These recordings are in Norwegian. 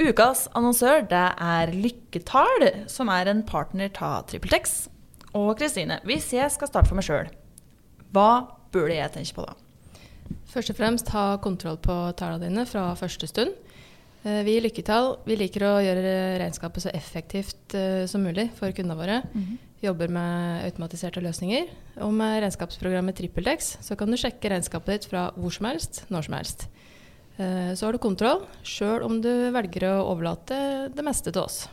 Ukas annonsør det er Lykketall, som er en partner av TrippelTex. Og Kristine, hvis jeg skal starte for meg sjøl, hva burde jeg tenke på da? Først og fremst ha kontroll på tallene dine fra første stund. Eh, vi i Lykketall vi liker å gjøre regnskapet så effektivt uh, som mulig for kundene våre. Mm -hmm. Jobber med automatiserte løsninger. Og med regnskapsprogrammet TrippelTex så kan du sjekke regnskapet ditt fra hvor som helst, når som helst. Eh, så har du kontroll, sjøl om du velger å overlate det meste til oss.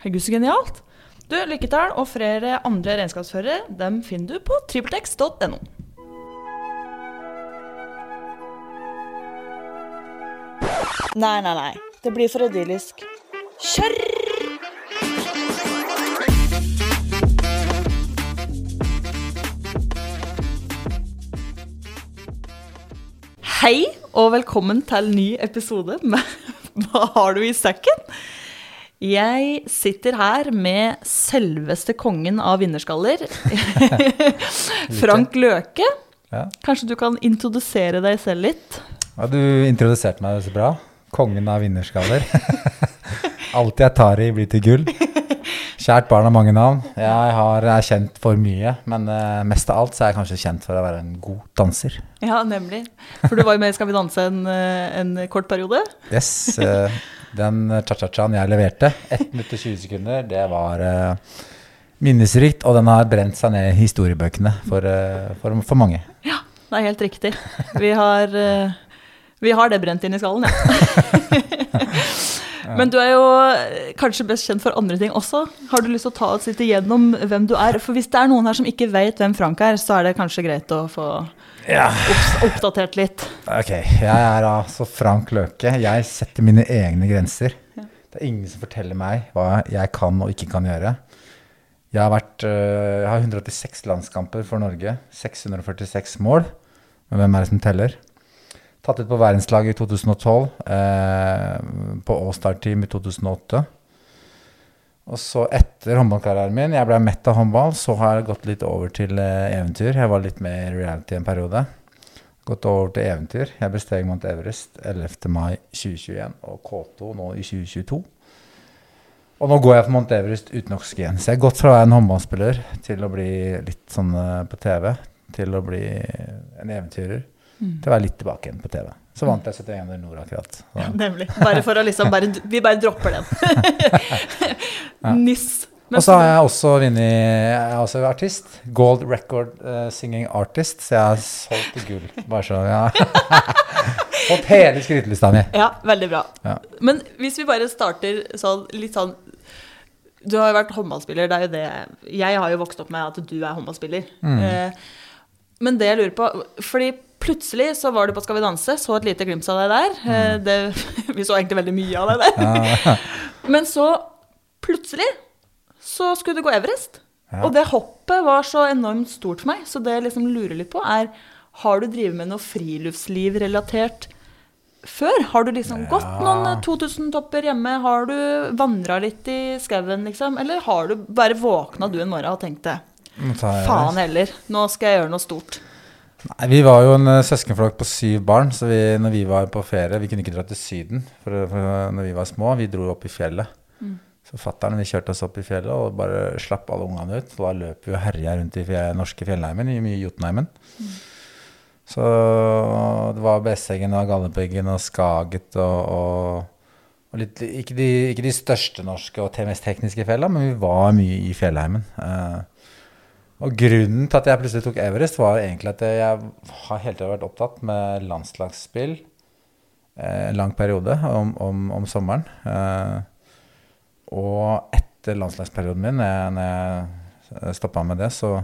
Herregud, så genialt! Du, Lykketall og flere andre regnskapsførere dem finner du på trippeltex.no. Nei, nei, nei. Det blir for idyllisk. Kjør! Hei og velkommen til ny episode med Hva har du i sekken? Jeg sitter her med selveste kongen av vinnerskaller. Frank Løke. Ja. Kanskje du kan introdusere deg selv litt? Ja, du introduserte meg så bra. Kongen av vinnerskaller. Alt jeg tar i, blir til gull. Kjært barn har mange navn. Jeg har, er kjent for mye, men uh, mest av alt så er jeg kanskje kjent for å være en god danser. Ja, nemlig. For du var jo med i Skal vi danse en, eh, en kort periode? Yes. Uh, den cha-cha-chaen jeg leverte, 1 minutt og 20 sekunder, det var uh, minnesrikt, og den har brent seg ned i historiebøkene for, for, for, mange. Ja, det er helt riktig. Vi har, vi har det brent inn i skallen, ja. Men du er jo eh, kanskje best kjent for andre ting også. Har du lyst til å ta oss litt igjennom hvem du er? For hvis det er noen her som ikke vet hvem Frank er, så er det kanskje greit å få ja. oppdatert litt. Ok, jeg er altså Frank Løke. Jeg setter mine egne grenser. Det er ingen som forteller meg hva jeg kan og ikke kan gjøre. Jeg har, vært, øh, jeg har 186 landskamper for Norge. 646 mål. Men hvem er det som teller? Tatt ut på verdenslaget i 2012. Eh, på All-Star-team i 2008. Og så etter håndballkarrieren min, jeg ble mett av håndball, så har jeg gått litt over til eh, eventyr. Jeg var litt med i reality en periode. Gått over til eventyr. Jeg besteg Mount Everest 11. mai 2021 og K2 nå i 2022. Og nå går jeg på Mount Everest uten oksygen. Så jeg har gått fra å være en håndballspiller til å bli litt sånn eh, på TV, til å bli en eventyrer. Mm. Til å være litt tilbake igjen på TV. Så vant jeg 71 under Nord akkurat. Ja, nemlig. Bare for å liksom bare, Vi bare dropper den. Niss. Og så har jeg også vunnet Jeg er også artist. Gold Record uh, Singing Artist. Så jeg har solgt gull. Bare så ja. Fått hele skrytelista mi. Ja, veldig bra. Ja. Men hvis vi bare starter sånn litt sånn Du har jo vært håndballspiller. Det er jo det Jeg har jo vokst opp med at du er håndballspiller. Mm. Uh, men det jeg lurer på Fordi plutselig så var du på Skal vi danse, så et lite glimt av deg der. Mm. Eh, det, vi så egentlig veldig mye av deg der. Men så plutselig så skulle du gå Everest. Ja. Og det hoppet var så enormt stort for meg. Så det jeg liksom lurer litt på, er Har du drevet med noe friluftsliv relatert før? Har du liksom ja. gått noen 2000-topper hjemme? Har du vandra litt i skauen, liksom? Eller har du bare våkna du en morgen og tenkte Faen heller, nå skal jeg gjøre noe stort. Nei, Vi var jo en uh, søskenflokk på syv barn, så vi, når vi var på ferie Vi kunne ikke dra til Syden for, for når vi var små. Vi dro opp i fjellet. Mm. Så fatter'n kjørte oss opp i fjellet og bare slapp alle ungene ut. Så da løp vi og herja rundt i fjell, norske fjellheimen, i Jotunheimen. Mm. Så det var Besseggen og Galdhøpiggen og Skaget og, og, og litt, ikke, de, ikke, de, største norske og mest tekniske fjellene, men vi var mye i fjellheimen. Uh, og grunnen til at jeg plutselig tok Everest, var egentlig at jeg har hele tida vært opptatt med landslagsspill eh, en lang periode om, om, om sommeren. Eh, og etter landslagsperioden min, når jeg stoppa med det, så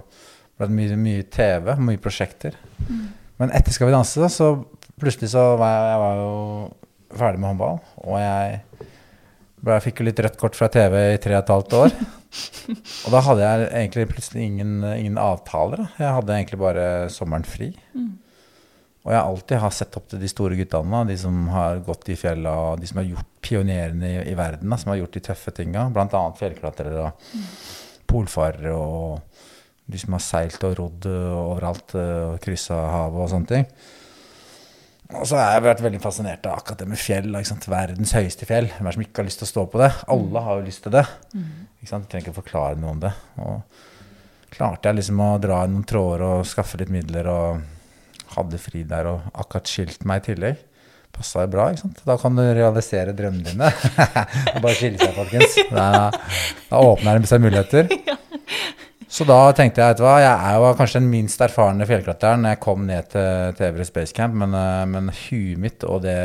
ble det mye, mye TV, mye prosjekter. Mm. Men etter Skal vi danse, så plutselig så var jeg, jeg var jo ferdig med håndball. Og jeg, jeg fikk jo litt rødt kort fra TV i tre og et halvt år. og da hadde jeg egentlig plutselig ingen, ingen avtaler. Da. Jeg hadde egentlig bare sommeren fri. Mm. Og jeg alltid har sett opp til de store guttene, de som har gått i fjella, de som har gjort pionerene i, i verden, da, som har gjort de tøffe tinga. Bl.a. fjellklatrere og mm. polfarere og de som har seilt og rodd overalt og kryssa havet og sånne ting. Og så har jeg vært veldig fascinert av akkurat det med fjell. Verdens høyeste fjell. Hvem er som ikke har lyst til å stå på det? Alle har jo lyst til det. Ikke sant? Jeg trenger ikke å forklare noe om det. Og klarte jeg liksom å dra i noen tråder og skaffe litt midler og hadde fri der og akkurat skilt meg i tillegg. Passa jo bra, ikke sant. Da kan du realisere drømmene dine. Bare skille seg, folkens. Da, da åpner det seg muligheter. Så da tenkte jeg, vet du hva, jeg er jo kanskje den minst erfarne fjellklatreren jeg kom ned til, til Everest Base Camp, men, eh, men huet mitt og det,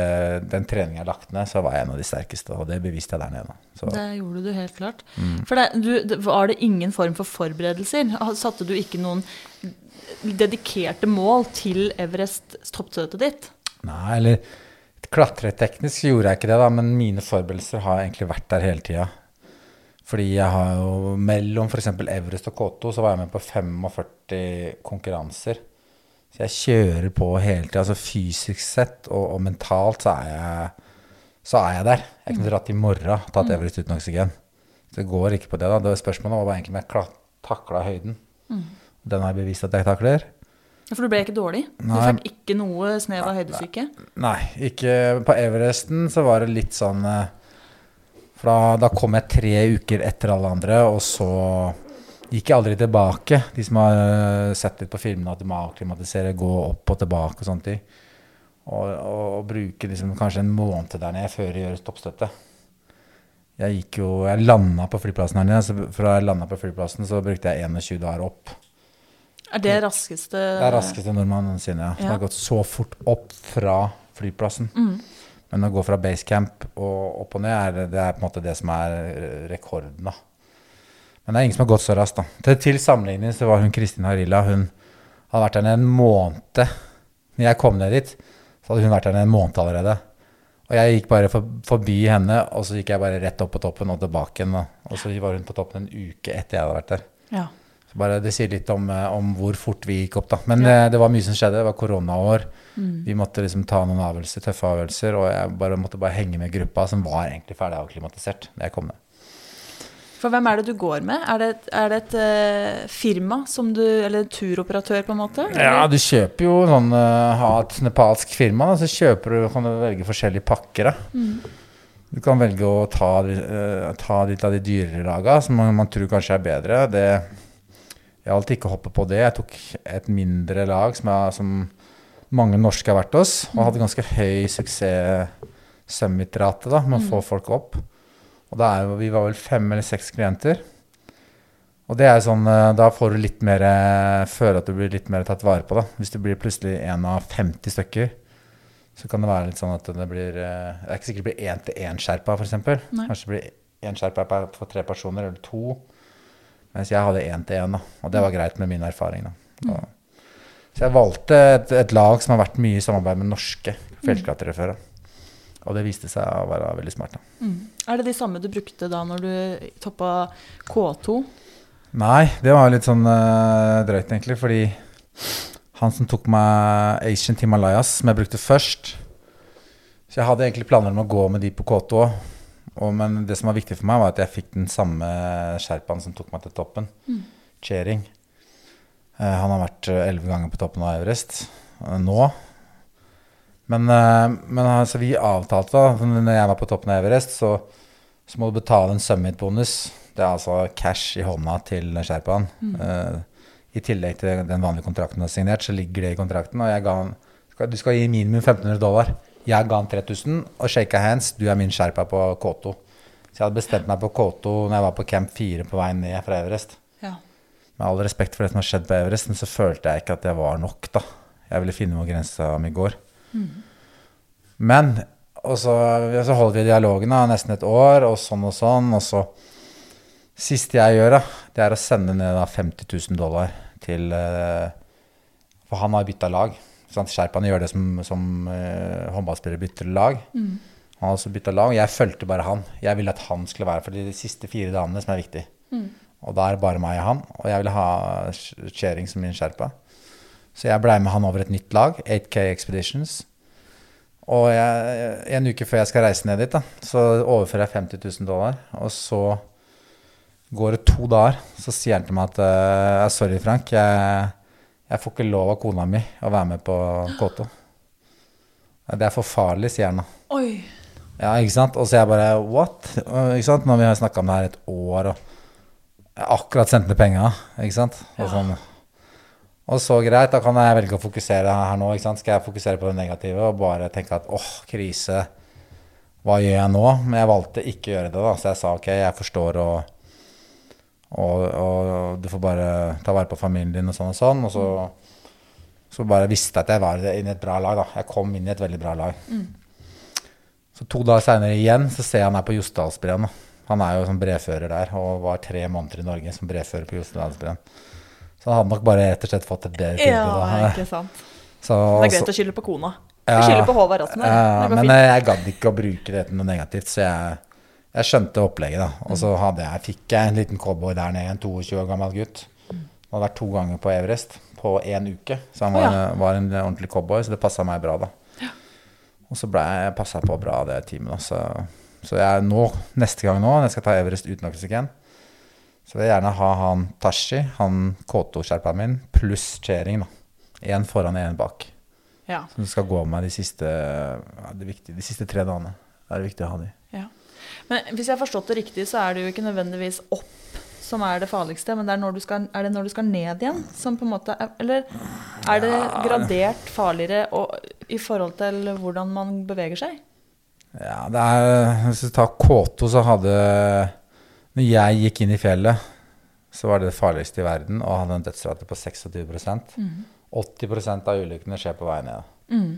den treningen jeg har lagt ned, så var jeg en av de sterkeste, og det beviste jeg der nede. Så. Det gjorde du helt klart. Mm. For det, du, det, Var det ingen form for forberedelser? Satte du ikke noen dedikerte mål til Everest toppstøtet ditt? Nei, eller klatreteknisk gjorde jeg ikke det, da, men mine forberedelser har egentlig vært der hele tida. Fordi jeg har jo mellom f.eks. Everest og K2 så var jeg med på 45 konkurranser. Så jeg kjører på hele tida. Altså fysisk sett og, og, mentalt så er, jeg, så er jeg der. Jeg kunne dratt i morgen tatt mm. Everest uten oksygen. Så Det går ikke på det. da. Det var Spørsmålet var egentlig om jeg takla høyden. Mm. Den har jeg bevist at jeg takler. Ja, For du ble ikke dårlig? Nei. Du fikk ikke noe snev av høydesyke? Nei, ikke på Everesten så var det litt sånn for da, da, kom jeg tre uker etter alle andre, og så gikk jeg aldri tilbake. De som har uh, sett litt på filmene at de må akklimatisere, gå opp og tilbake og sånne ting. Og, og, og bruke liksom kanskje en måned der nede før jeg gjør toppstøtte. Jeg gikk jo, jeg landa på flyplassen her nede, så fra jeg landa på flyplassen, så brukte jeg 21 dager opp. Er det raskeste Det er raskeste nordmann noensinne, ja. Som ja. har gått så fort opp fra flyplassen. Mm. Men å gå fra basecamp og opp og ned, er, det er på en måte det som er rekorden. da. Men det er ingen som har gått så raskt. da. Til, til sammenligning så var hun Kristin Harila Hun hadde vært der nede en måned. Når jeg kom ned dit, så hadde hun vært der nede en måned allerede. Og jeg gikk bare for, forbi henne, og så gikk jeg bare rett opp på toppen og tilbake igjen. Og så var hun på toppen en uke etter jeg hadde vært der. Ja. Bare, det sier litt om, eh, om, hvor fort vi gikk opp, da. Men ja. Eh, det var mye som skjedde. Det var koronaår. Mm. Vi måtte liksom ta noen avgjørelser, tøffe avgjørelser, og jeg bare måtte bare henge med gruppa, som var egentlig ferdig avklimatisert da jeg kom ned. For hvem er det du går med? Er det, er det et uh, firma som du Eller en turoperatør, på en måte? Eller? Ja, du kjøper jo sånn uh, Ha et nepalsk firma, da, så kjøper du, kan du velge forskjellige pakker. Da. Mm. Du kan velge å ta, uh, ta litt av de dyrere laga, som man, man tror kanskje er bedre. Det jeg alltid ikke hoppet på det. Jeg tok et mindre lag som, jeg, som mange norske har vært hos, og hadde ganske høy suksess-summit-rate med å få mm. folk opp. Og da er, vi var vel fem eller seks klienter. Og det er sånn, eh, da får du litt mer Føler at du blir litt mer tatt vare på. da. Hvis du blir plutselig en av 50 stykker, så kan det være litt sånn at det blir eh, Det er ikke sikkert det blir én-til-én-skjerpa, f.eks. Kanskje det blir én skjerpa for tre personer, eller to. Mens jeg hadde én til én, og det var greit med min erfaring. Da. Så jeg valgte et, et, lag som har vært mye i samarbeid med norske fjellklatrere før. Og det viste seg å være veldig smart. Mm. Er det de samme du brukte da når du toppa K2? Nei, det var litt sånn uh, drøyt, egentlig. Fordi han som tok meg Asian Himalayas, som jeg brukte først Så jeg hadde egentlig planer om å gå med de på K2 òg. Og, men det som var viktig for meg, var at jeg fikk den samme sherpaen som tok meg til toppen. Mm. Chering. Uh, han har vært eh, elleve ganger på toppen av Everest uh, nå. Men, uh, men altså, vi avtalte da, når jeg var på toppen av Everest, så, så må du betale en summit-bonus. Det er altså cash i hånda til sherpaen. Mm. I tillegg til den vanlige kontrakten du har signert, så ligger det i kontrakten. Og jeg ga han Du skal gi minimum 1500 dollar. Jeg ga han 3000 og shaka hands. Du er min sherpa på K2. Så jeg hadde bestemt meg på K2 når jeg var på camp 4 på vei ned fra Everest. Ja. Med all respekt for det som har skjedd på Everest, men så følte jeg ikke at jeg var nok. da. Jeg ville finne hvor grensa mi går. Mm. Men og så, så holdt vi dialogen da, nesten et år, og sånn og sånn. Og så Siste jeg gjør, da, det er å sende ned da 50 000 dollar til uh, For han har bytta lag. Sherpaene gjør det som, som uh, håndballspillere bytter lag. Mm. Han har også bytta lag. Jeg fulgte bare han. Jeg ville at han skulle være for de siste fire damene som er viktig. Mm. Og da er det bare meg og han. Og jeg ville ha Chering som min sherpa. Så jeg blei med han over et nytt lag, 8K Expeditions. Og jeg, en uke før jeg skal reise ned dit, da, så overfører jeg 50 000 dollar. Og så går det to dager, så sier han til meg at uh, sorry, Frank. jeg jeg får ikke lov av kona mi å være med på K2. Det er for farlig, sier han da. Oi. Ja, ikke sant? Og så jeg bare what? Ikke sant? Når vi har snakka om det her et år, og jeg akkurat sendt ned penga, ikke sant? Og, sånn. og så greit, da kan jeg velge å fokusere her nå, ikke sant? Skal jeg fokusere på det negative og bare tenke at åh, krise, hva gjør jeg nå? Men jeg valgte ikke å gjøre det, da. Så jeg sa ok, jeg forstår og og, og du får bare ta vare på familien din og sånn og sånn. Og så, så bare visste jeg at jeg var inne i et bra lag, da. Jeg kom inn i et veldig bra lag. Så to dager seinere igjen så ser jeg han er på Jostedalsbreen. Han er jo som brevfører der og var tre måneder i Norge som brevfører på Jostedalsbreen. Så han hadde nok bare rett og slett fått et bedre tilbud. Ja, da. ikke sant. Så, Det er greit så- å skylde på kona. Ja. Skylder på Håvard Rassen. her. ja, men jeg gadd ikke å bruke det til noe negativt, så jeg, jeg skjønte opplegget. da. Og så hadde jeg, fikk jeg en liten cowboy der nede, en 22 år gammel gutt. Han hadde vært to ganger på Everest på én uke, så han var, Å, var en ordentlig cowboy, så det passa meg bra, da. Og så ble jeg passa på bra det teamet, da. Så, så jeg nå, neste gang nå, når jeg skal ta Everest uten oksygen, så vil jeg gjerne ha han Tashi, han K2-skjerperen min, pluss Chering, da. Én foran og én bak. Ja. Som skal gå med de siste, ja, det viktige, de siste tre dagene. Da er det viktig å ha de. Men hvis jeg har forstått det riktig, så er det jo ikke nødvendigvis opp som er det farligste, men det er, når du skal, er det når du skal ned igjen som på en måte er, Eller er det gradert farligere og, i forhold til hvordan man beveger seg? Ja, det er Hvis du tar K2, så hadde Når jeg gikk inn i fjellet, så var det det farligste i verden og hadde en dødsrate på 26 mm. 80% av ulykkene skjer på vei ned. Mm.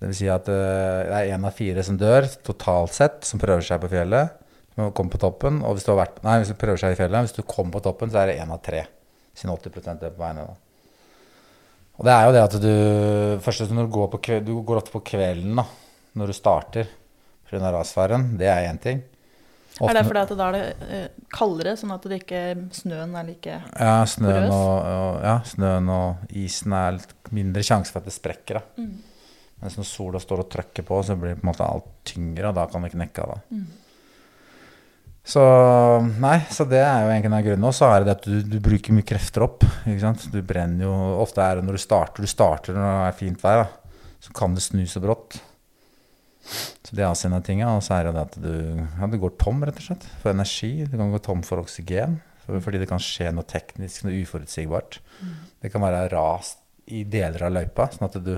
Det vil si at eh, det er én av fire som dør totalt sett, som prøver seg på fjellet. Som kommer på toppen. Og hvis du, har vært, nei, hvis du prøver seg i fjellet, hvis du kommer på toppen, så er det én av tre. Siden 80% dør på vei ned. Og det er jo det at du Først når du går, på, du går ofte på kvelden da, når du starter pga. rasfaren. Det er én ting. Er det fordi at da er det eh, kaldere, sånn at det ikke, snøen er like Ja, snøen Porøs? og, og, ja, snøen og isen er litt mindre sjanse for at det sprekker. Da. Mm. Mens når sola står og trykker på, så blir det på en måte alt tyngre, og da kan det knekke av. Mm. Så nei, så det er jo egentlig en av grunnene. Og så er det at du, du bruker mye krefter opp. ikke sant? Du brenner jo Ofte er det når du starter, du starter når det er fint vær, da. så kan det snu så brått. Så det er også en av tingene. Og så er det at du, ja, du går tom, rett og slett, for energi. Du kan gå tom for oksygen. For, fordi det kan skje noe teknisk, noe uforutsigbart. Det kan være ras i deler av løypa. sånn at du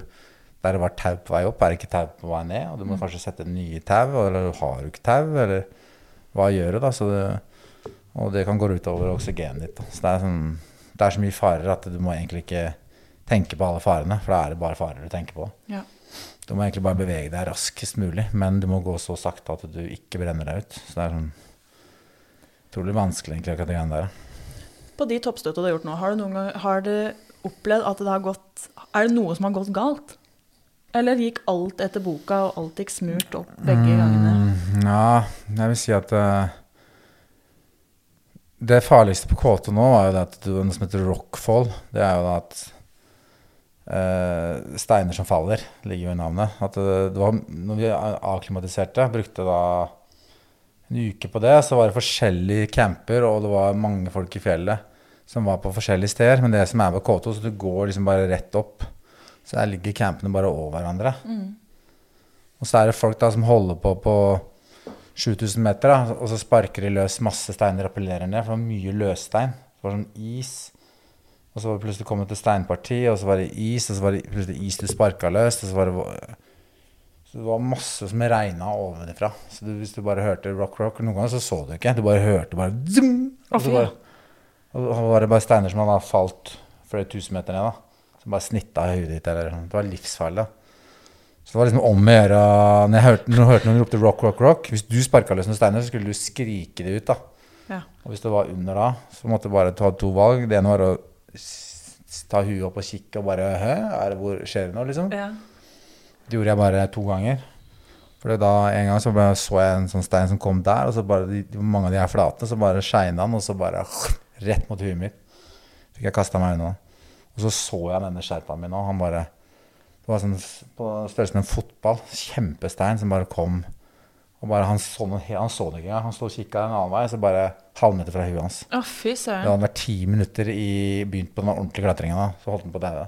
der det var tau på vei opp, er det ikke tau på vei ned. Og du må kanskje sette nye tau, eller har du ikke tau, eller hva gjør du da? Så det, og det kan gå utover oksygenet ditt. Da. Så det er, sånn, det er så mye farer at du må egentlig ikke tenke på alle farene, for da er det bare farer du tenker på. Ja. Du må egentlig bare bevege deg raskest mulig, men du må gå så sakte at du ikke brenner deg ut. Så det er sånn utrolig vanskelig egentlig akkurat det greiene der. På de toppstøtta du har gjort nå, har du gang har du opplevd at det har gått Er det noe som har gått galt? Eller gikk alt etter boka, og alt gikk smurt opp begge gangene? Mm, ja, jeg vil si at uh, Det farligste på K2 nå var jo det at du, noe som heter rockfall. Det er jo da at uh, steiner som faller, ligger jo i navnet. At uh, det var, når vi avklimatiserte, brukte da en uke på det, så var det forskjellige camper, og det var mange folk i fjellet som var på forskjellige steder. Men det som er på K2, så du går liksom bare rett opp. Så der ligger campene bare over hverandre. Og så er det folk da som holder på på 7000 meter, da, og så sparker de løs masse steiner og appellerer ned. For det var mye løsstein. Det var sånn is. Og så var det plutselig kommet til steinparti, og så var det is, og så var det plutselig is du sparka løst, og så var det Så det var masse som regna ovenfra. Så du, hvis du bare hørte rock rock Noen ganger så så du ikke. Du bare hørte bare zoom, og så var det bare steiner som hadde falt flere tusen meter ned. da Som bare snitta hodet ditt. Eller, det var livsfarlig. så det var liksom om å gjøre Når jeg hørte, når jeg hørte noen ropte 'rock, rock, rock' Hvis du sparka løs noen steiner, så skulle du skrike det ut. da Ja. Og hvis det var under da, så måtte du bare ta to valg. Det ene var å ta huet opp og kikke og bare Hæ, er det hvor skjer det noe, liksom? Ja. Det gjorde jeg bare to ganger. For da En gang så bare så jeg en sånn stein som kom der, og så bare de, mange av de her flate, så bare skeina den, og så bare rett mot huet mitt. Fikk jeg kasta meg unna. Og så så jeg denne sherpaen min, og han bare Det var sånn på størrelse med en fotball. Kjempestein som bare kom. Og bare Han så, noen, han så det ikke engang. Han sto og kikka en annen vei, så bare halvmeter fra huet hans. Å, fy Det var hadde vært ti minutter i begynt på den ordentlige klatringa, da, så holdt han på å daue.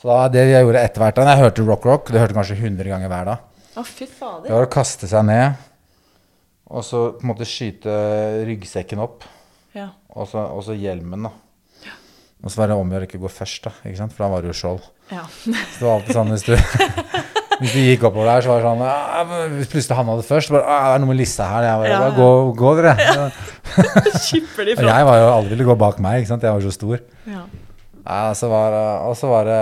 Så da, det jeg gjorde etter hvert, jeg hørte rock rock, det hørte kanskje 100 ganger hver dag, Å, fy det var å kaste seg ned, og så på en måte skyte ryggsekken opp, Ja. og så, og så hjelmen, da. Og så var det om å gjøre ikke gå først, da, ikke sant? for da var det jo skjold. ja. Så det var alltid sånn hvis du Hvis du gikk oppover der, så var det sånn «Ah, Hvis plutselig han hadde først, så bare «Ah, Det er noe med Lissa her. Jeg bare, Ja, ja. gå, gå dere. Skipper de Og jeg var jo alle ville gå bak meg, ikke sant. Jeg var så stor. Ja. Ja, så var, og så var det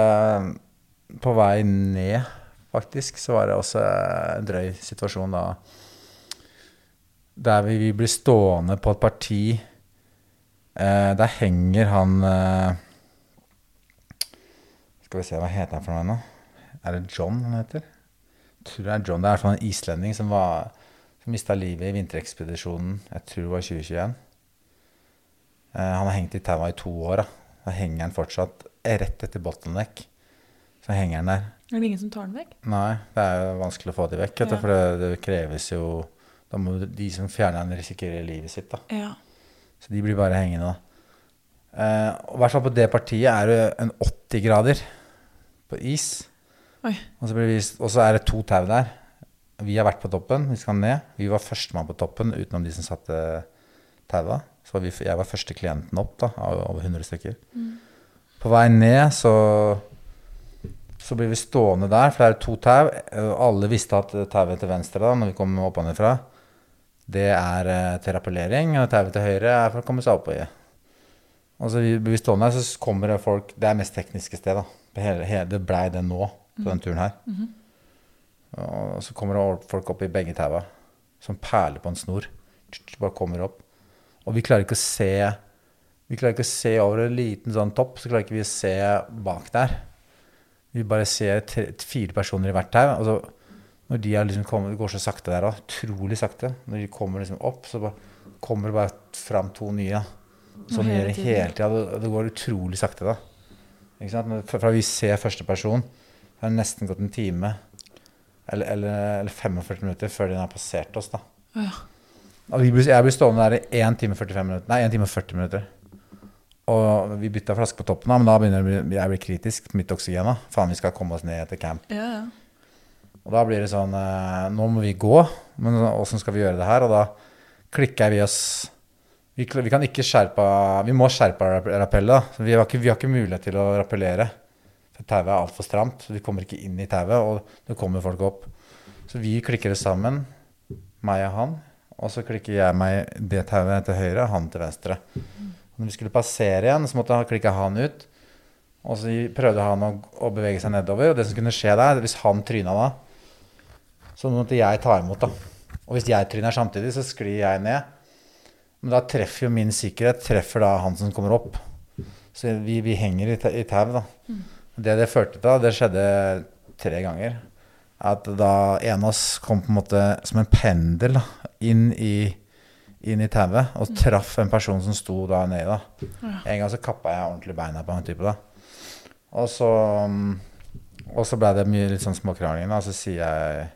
på vei ned, faktisk, så var det også en drøy situasjon da. Der vi, vi blir stående på et parti. Eh, der henger han eh, Skal vi se, hva heter han for noe nå? Er det John han heter? Jeg tror det er John. Det er i hvert fall en islending som, var, som mista livet i vinterekspedisjonen. Jeg tror det var 2021. Eh, han har hengt i taua i to år. da. Da henger han fortsatt rett etter bottleneck. Så henger han der. Er det ingen som tar den vekk? Nei, det er jo vanskelig å få de vekk, Ja. for det, det kreves jo Da må de som fjerner han, risikere livet sitt. da. Ja. Så de blir bare hengende. da. Eh, og I hvert fall på det partiet er det en 80 grader på is. Oi. Og så, blir vi, og så er det to tau der. Vi har vært på toppen, vi skal ned. Vi var førstemann på toppen utenom de som satte taua. Så vi, jeg var første klienten opp da, av over 100 stykker. På vei ned så, så blir vi stående der, for det er to tau. Alle visste at tauet til venstre, da, når vi kom oppenfra, det er eh, til rappellering, og tauet til høyre er for å komme seg opp i. Og så vi stående her, så kommer det folk Det er mest tekniske sted, da. Det blei det nå, på den turen her. Og så kommer det folk opp i begge taua, som perler på en snor. Bare kommer opp. Og vi klarer ikke å se Vi klarer ikke å se over en liten sånn topp, så klarer ikke vi å se bak der. Vi bare ser tre, fire personer i hvert tau. Og så når de liksom kommet, går så sakte der òg. Utrolig sakte. Når de kommer liksom opp, så bare, kommer det bare fram to nye. Sånn gjør det hele tida. Det, det går utrolig sakte da. Ikke sant? Men Fra vi ser første person, så har det nesten gått en time eller, eller, eller 45 minutter før den har passert oss. da. Ja. Blir, jeg blir stående der i 1 time, 45 minutter, nei, 1 time og 40 minutter. Og vi bytta flaske på toppen, da, men da begynner jeg å bli, kritisk mitt oksygen. da. Faen, vi skal komme oss ned til camp. Ja, ja. Og da blir det sånn eh, Nå må vi gå, men åssen skal vi gjøre det her? Og da klikker vi oss Vi, vi kan ikke skjerpe Vi må skjerpe rappellet. Vi har, ikke, vi har ikke mulighet til å rappellere. Tauet er altfor stramt. Vi kommer ikke inn i tauet, og det kommer folk opp. Så vi klikker det sammen, meg og han. Og så klikker jeg meg det tauet til høyre, han til venstre. Når vi skulle passere igjen, så måtte han klikke han ut. Og så prøvde han å, å bevege seg nedover. Og det som kunne skje der, hvis han tryna da, så måtte jeg ta imot, da. Og hvis jeg tryner samtidig, så sklir jeg ned. Men da treffer jo min sikkerhet treffer da han som kommer opp. Så vi, vi henger i, i tau, da. Det det førte til, det skjedde tre ganger. At da en av oss kom på en måte som en pendel da, inn i, inn i tauet og traff en person som sto da nedi. da. En gang så kappa jeg ordentlig beina på han type. da. Og så, mm, og så ble det mye litt sånn småkrangling. da, Så sier jeg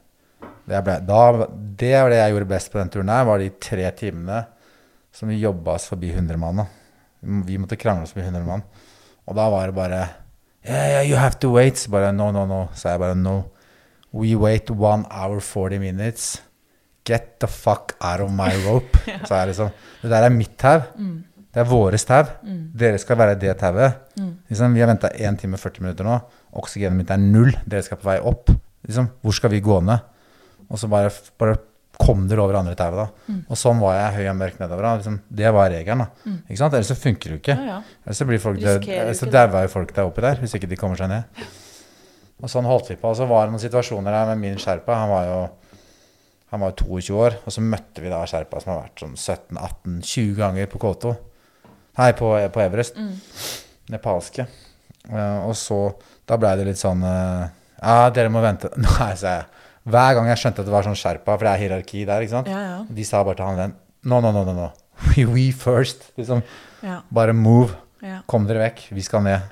det, ble, da, det var det jeg gjorde best på den turen her, var de tre timene som vi jobba oss forbi 100 mann. da. Vi måtte krangle oss forbi 100 mann. Og da var det bare Yeah, yeah, you have to wait. Så bare no, no, no. Så jeg bare no. We wait one hour 40 minutes. Get the fuck out of my rope. Så er det sånn. Det der er mitt tau. Det er våres tau. Dere skal være det tauet. Liksom, vi har venta 1 time og 40 minutter nå. Oksygenet mitt er null. Dere skal på vei opp. Liksom, hvor skal vi gå ned? Og så bare, bare kom dere over andre tauet, da. Og sånn var jeg høy og mørk nedover. Da. Liksom, det var regelen, da. Ikke sant? Ellers så funker det jo ikke. Ja, ja. Ellers så blir folk død. Ellers så dauer jo folk der oppi der, hvis ikke de kommer seg ned. Og sånn holdt vi på. Og så var det noen situasjoner der med min sherpa. Han var jo han var 22 år, og så møtte vi da sherpa som har vært sånn 17-18-20 ganger på K2. Nei, på, på Everest. Nepalske. Uh, og så Da blei det litt sånn uh, Ja, dere må vente. Nei, sa jeg. Hver gang jeg skjønte at det var sånn sherpa, for det er hierarki der, ikke sant. Ja, ja. De sa bare til han den No, no, no, no. no. We, we first. Liksom, Ja. bare move. Kom dere vekk. Vi skal ned.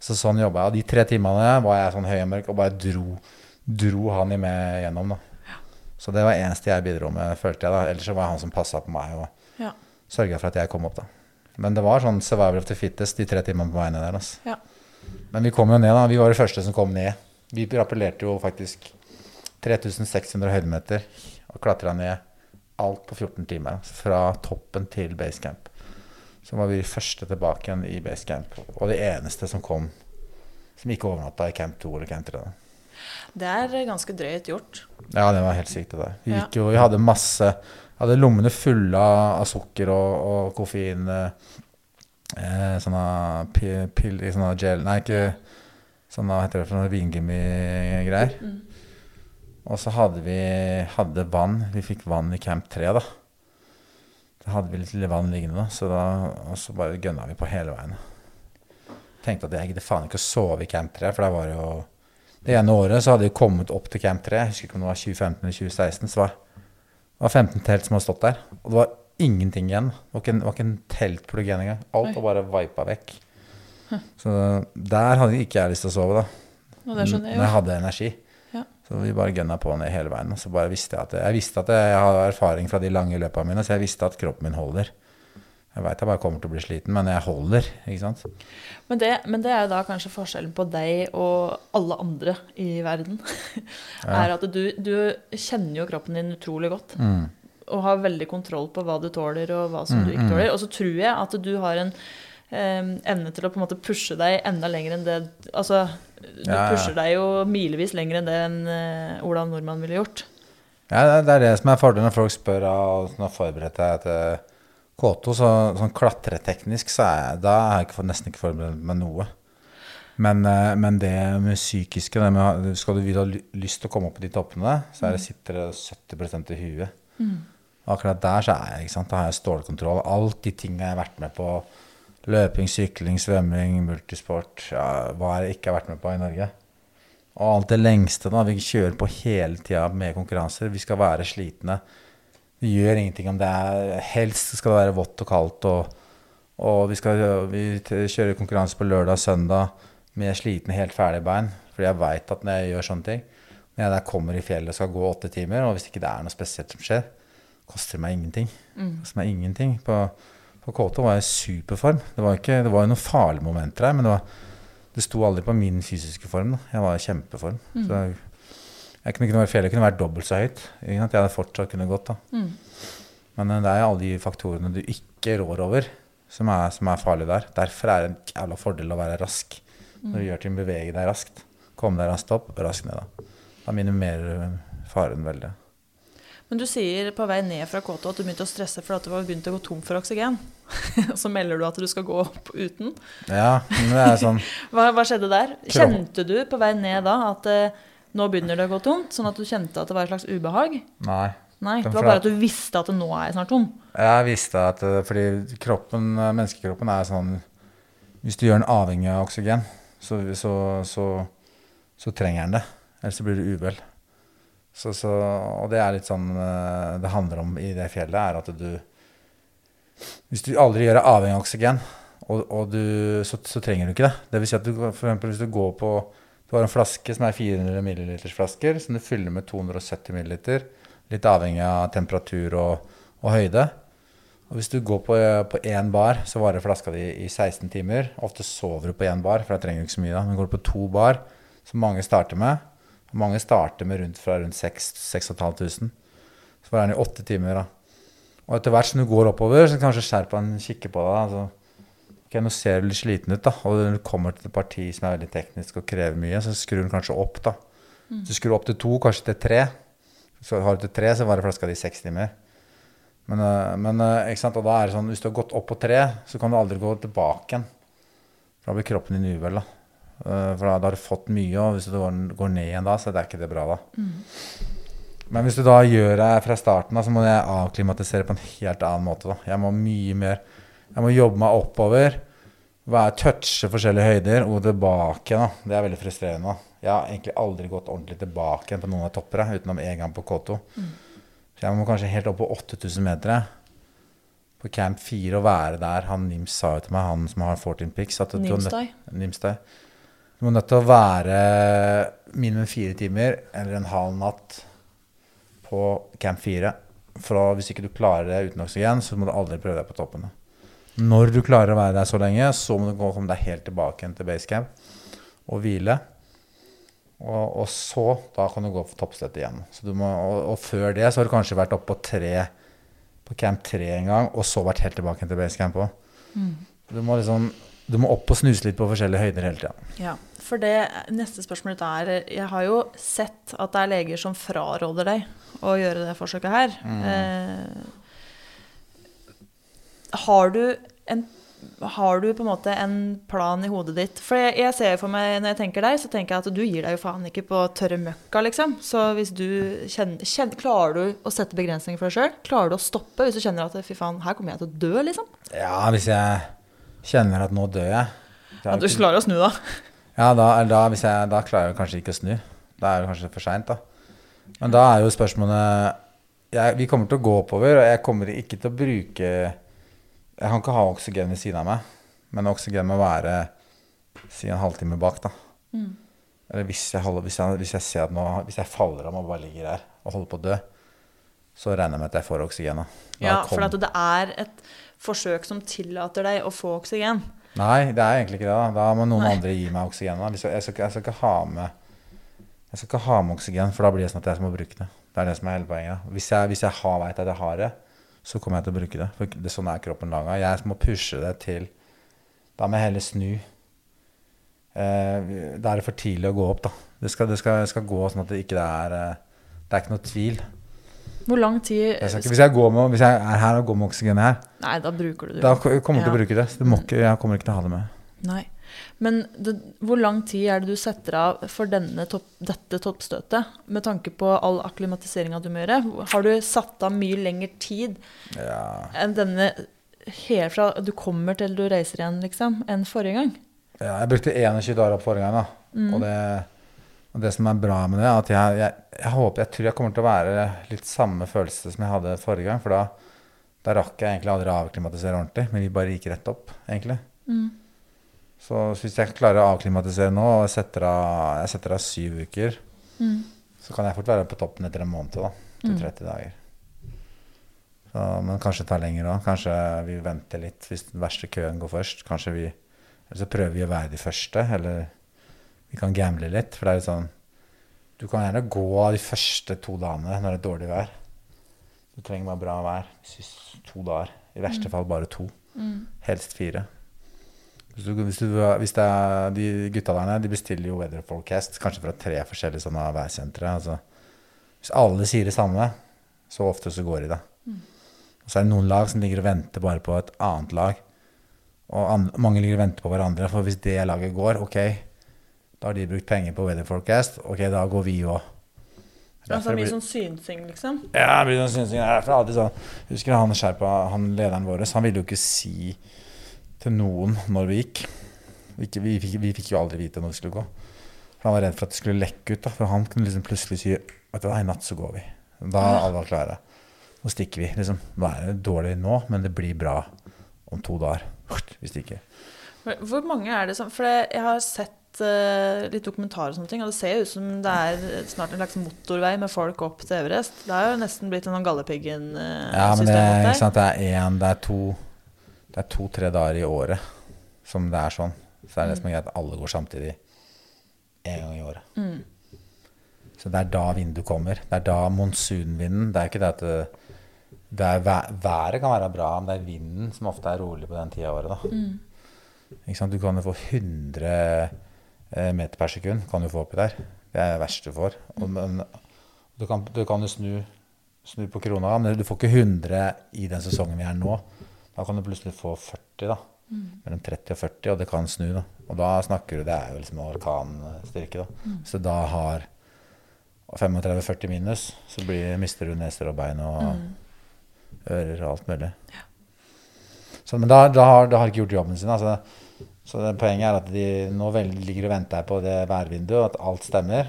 Så sånn jobba jeg. Og de tre timene var jeg sånn høy og mørk og bare dro, dro han i med gjennom. da. Så det var eneste jeg bidro med, følte jeg. da. Ellers så var det han som passa på meg og Ja. sørga for at jeg kom opp. da. Men det var sånn survival of the fittest de tre timene på veiene der. altså. Ja. Men vi kom jo ned, da. Vi var de første som kom ned. Vi rappellerte jo faktisk 3600 høydemeter og klatra ned alt på 14 timer. Fra toppen til basecamp. Så var vi første tilbake igjen i basecamp. Og de eneste som kom som ikke overnatta i camp 2 eller camp 3. Det er ganske drøyt gjort. Ja, det var helt sykt. det der. Vi, Ja. jo, vi hadde masse hadde lommene fulle av, sukker og, og koffein. Eh, eh, sånne pi- pill, sånne gel Nei, ikke sånne hva heter det for noe vingummi-greier. Mm. Og så hadde vi hadde vann. Vi fikk vann i camp 3, da. Da hadde vi litt vann liggende, da. Så da og så bare gønna vi på hele veien. Tenkte at jeg gidder faen ikke å sove i camp 3, for da var jo Det ene året så hadde vi kommet opp til camp 3, jeg husker ikke om det var 2015 eller 2016, så var det var 15 telt som hadde stått der. Og det var ingenting igjen. Det var ikke en, var ikke en teltplugg igjen engang. Alt var bare vipa vekk. Så der hadde ikke jeg lyst til å sove, da. Når jeg hadde energi. Så vi bare gønna på ned hele veien. Og så bare visste jeg at jeg visste at jeg har erfaring fra de lange løpene mine, så jeg visste at kroppen min holder. Jeg veit jeg bare kommer til å bli sliten, men jeg holder. ikke sant? Men det, men det er jo da kanskje forskjellen på deg og alle andre i verden. er at du, du kjenner jo kroppen din utrolig godt. Mm. Og har veldig kontroll på hva du tåler, og hva som du ikke tåler. Og så tror jeg at du har en eh, evne til å på en måte pushe deg enda lenger enn det Altså, du Ja, pusher deg jo milevis lenger enn det en eh, Olav Nordmann ville gjort. Ja, det- er det som er fordelen når folk spør og når jeg forbereder deg til K2. Så, sånn klatreteknisk så er jeg, da er jeg ikke, nesten ikke forberedt med noe. Men, eh, men det med psykiske det med, Skal du ha lyst til å komme opp på de toppene, så er det, sitter det 70% i huet. Mm. akkurat der så er jeg, ikke sant? da har jeg stålkontroll. Alt de tingene jeg har vært med på. Løping, sykling, svømming, multisport. Ja, hva er det ikke har vært med på i Norge? Og alt det lengste da, vi kjører på hele tida med konkurranser. Vi skal være slitne. Vi gjør ingenting om det er Helst skal det være vått og kaldt. Og, og vi skal vi kjører konkurranse på lørdag og søndag med slitne, helt ferdige bein. Fordi jeg veit at når jeg gjør sånne ting Når jeg der kommer i fjellet og skal gå åtte timer, og hvis ikke det er noe spesielt som skjer, koster det meg ingenting. Koster meg ingenting. På, på K2 var jeg i superform. Det var, ikke, det var jo noen farlige momenter her, men det, var, det sto aldri på min fysiske form. Da. Jeg var i kjempeform. Så jeg, jeg kunne ikke vært fjellet kunne vært dobbelt så høyt. Ikke sant? Jeg hadde fortsatt kunnet gått. da. Mm. Men eh, det er alle de faktorene du ikke rår over, som er, som er farlige der. Derfor er det en jævla fordel å være rask. Når du gjør ting, bevege deg raskt. Komme deg raskt opp, raskt ned. Da Da minimerer du faren veldig. Men du sier på vei ned fra K2 at du begynte å stresse fordi du var begynt å gå tom for oksygen. Og så melder du at du skal gå opp uten. Ja, det er sånn Hva, hva skjedde der? Kjente du på vei ned da at eh, nå begynner det å gå tomt? Sånn at du kjente at det var et slags ubehag? Nei. Nei, det var bare at du visste at det nå er snart tom. Jeg visste at eh, Fordi kroppen, eh, menneskekroppen er sånn Hvis du gjør den avhengig av oksygen, så, så, så, så trenger den det. Ellers blir. Så, så, og det er litt sånn eh, det handler om i det fjellet, er at du Hvis du aldri gjør deg avhengig av oksygen, og, og du, så, så trenger du ikke det. Det vil si at du, for eksempel hvis du går på Du har en flaske som er 400 milliliters flasker, som du fyller med 270 milliliter, litt avhengig av temperatur og, og høyde. Og hvis du går på, på én bar, så varer flaska di i 16 timer. Ofte sover du på én bar, for da trenger du ikke så mye. da. Men går du på to bar, som mange starter med Mange starter med rundt fra rundt 6500. Så varer den i åtte timer. da. Og etter hvert som du går oppover, så kanskje Sherpaen kikker på deg. Altså, ok, nå ser du litt sliten ut, da. Og når du kommer til et parti som er veldig teknisk og krever mye, så skrur den kanskje opp, da. Så skrur du opp til to, kanskje til tre. Så har du til tre, så varer flaska di seks timer. Men, øh, men øh, ikke sant? Og da er det sånn, hvis du har gått opp på tre, så kan du aldri gå tilbake igjen. For da blir kroppen din uvel. da. Øh, For da, har du fått mye, og hvis du går, ned igjen da, så er det ikke det bra da. Men hvis du da gjør det fra starten, så må jeg avklimatisere på en helt annen måte. da. Jeg må mye mer Jeg må jobbe meg oppover. Være, touche forskjellige høyder og tilbake da. Det er veldig frustrerende. da. Jeg har egentlig aldri gått ordentlig tilbake på noen av toppere, utenom én gang på K2. Så jeg må kanskje helt opp på 8000 meter på Camp 4 og være der. Han Nims sa jo til meg, han som har 14 pics Nimstøy. Du må nødt til å være minimum fire timer eller en halv natt på Camp 4. For hvis ikke du klarer det uten oksygen, så må du aldri prøve deg på toppen. Når du klarer å være der så lenge, så må du komme deg helt tilbake igjen til basecamp. og hvile. Og, og så, da kan du gå for toppstøtte igjen. Så du må, og, og før det så har du kanskje vært oppe på tre på camp 3 en gang, og så vært helt tilbake til basecamp òg. Mm. Du må liksom du må opp og snuse litt på forskjellige høyder hele tida. Ja, for det neste spørsmålet er Jeg har jo sett at det er leger som fraråder deg å gjøre det forsøket her. Eh, har du en har du på en måte en plan i hodet ditt? For jeg, jeg ser for meg, når jeg tenker deg, så tenker jeg at du gir deg jo faen ikke på tørre møkka, liksom. Så hvis du kjenner, kjenner Klarer du å sette begrensninger for deg sjøl? Klarer du å stoppe hvis du kjenner at fy faen, her kommer jeg til å dø, liksom? Ja, hvis jeg kjenner at nå dør jeg. Er Ja, du ikke- klarer å snu, da. Ja, da, da, jeg, da klarer jeg kanskje ikke å snu. Da er det kanskje for seint, da. Men da er jo spørsmålet jeg, Vi kommer til å gå oppover, og jeg kommer ikke til å bruke Jeg kan ikke ha oksygen ved siden av meg, men oksygen må være si en halvtime bak, da. Mm. Eller hvis jeg, holder, hvis, jeg, hvis jeg ser at nå Hvis jeg faller om og bare ligger her og holder på å dø, så regner jeg med at jeg får oksygen. Da. Da Ja, for at det er et forsøk som tillater deg å få oksygen. Nei, det er egentlig ikke det. Da Da må noen Nei. andre gi meg oksygen. Jeg, skal, jeg, skal, jeg skal med Jeg skal ikke ha med oksygen, for da blir det sånn at jeg må bruke det. Det er det som er hele poenget. Hvis jeg, hvis jeg har, vet at jeg har det, så kommer jeg til å bruke det. For det, sånn er kroppen laga. Jeg må pushe det til Da må jeg heller snu. Eh, da er det for tidlig å gå opp, da. Det skal, det skal, det skal gå sånn at det ikke er eh, Det er ikke noe tvil. Hvor lang tid Jeg hvis, jeg går med, hvis jeg er her og går med oksygen her, Nei, da bruker du det. da kommer jeg til å bruke det. Du må ikke, jeg kommer ikke til å ha det med. Nei. Men det, hvor lang tid er det du setter av for denne topp, dette toppstøtet? Med tanke på all akklimatiseringa du må gjøre. Har du satt av mye lengre tid Ja. enn denne helt fra du kommer til du reiser igjen, liksom, enn forrige gang? Ja, jeg brukte 21 dager opp forrige gang, da. Og, det, og det som er bra med det, er at jeg, jeg, jeg håper Jeg tror jeg kommer til å være litt samme følelse som jeg hadde forrige gang. For da, da rakk jeg egentlig aldri å avklimatisere ordentlig, men vi bare gikk rett opp, egentlig. Mm. Så hvis jeg klarer å avklimatisere nå, og jeg setter av, jeg setter av syv uker, Mm. så kan jeg fort være på toppen etter en måned, da. Til Mm. 30 dager. Så, men kanskje det tar lenger òg. Kanskje vi venter litt hvis den verste køen går først. Kanskje vi Eller så prøver vi å være de første, eller vi kan gamble litt. For det er litt sånn Du kan gjerne gå de første to dagene når det er dårlig vær. Du trenger bare bra vær. To dager. I verste fall bare to. Mm. Helst fire. Hvis, du, hvis, du, hvis er de gutta der de bestiller jo Weather Forecast kanskje fra tre forskjellige sånne værsentre. Altså, hvis alle sier det samme, så ofte så går de det. Og så er det noen lag som ligger og venter bare på et annet lag. Og an, mange ligger og venter på hverandre, for hvis det laget går, ok, da har de brukt penger på Weather Forecast, ok, da går vi òg. Altså mye sånn synsing, liksom? Ja, det blir sånn synsing. Det er for alltid sånn. Jeg husker han skjerpa, han lederen vår, han ville jo ikke si til noen når vi gikk. Vi, vi, vi fikk jo aldri vite når vi skulle gå. For han var redd for at det skulle lekke ut. da, For han kunne liksom plutselig si Vet du hva, i natt så går vi. Da er alle klare. Nå stikker vi. liksom. Nå er det dårlig nå, men det blir bra om to dager. Vi stikker. Hvor mange er det som For jeg har sett eh, litt dokumentarer og sånne ting, og det ser jo ut som det er snart en slags motorvei med folk opp til Everest. Det er jo nesten blitt en sånn Galdhøpiggen-system Ja, men det, ikke sant, det er én Det er to Det er to-tre dager i året som det er sånn. Så det er det som er greit at alle går samtidig én gang i året. Mm. Så det er da vinduet kommer. Det er da monsunvinden Det er ikke det at det, det er, væ- Været kan være bra, men det er vinden som ofte er rolig på den tida av året. da. Mm. Du kan jo få 100 eh, meter per sekund kan du få oppi der. Det er det verste du får. Og, men, du kan, du kan jo snu, snu på krona, men du får ikke 100 i den sesongen vi er nå. Da kan du plutselig få 40, da. Mellom 30 og 40, og det kan snu. da. Og da snakker du Det er jo liksom orkanstyrke. da. Mm. Så da har 35-40 minus, så blir, mister du neser og bein og ører og alt mulig. Så, men da, da, har, da har ikke gjort jobben sin. Altså, så poenget er at de nå ligger og venter på det værvinduet, at alt stemmer.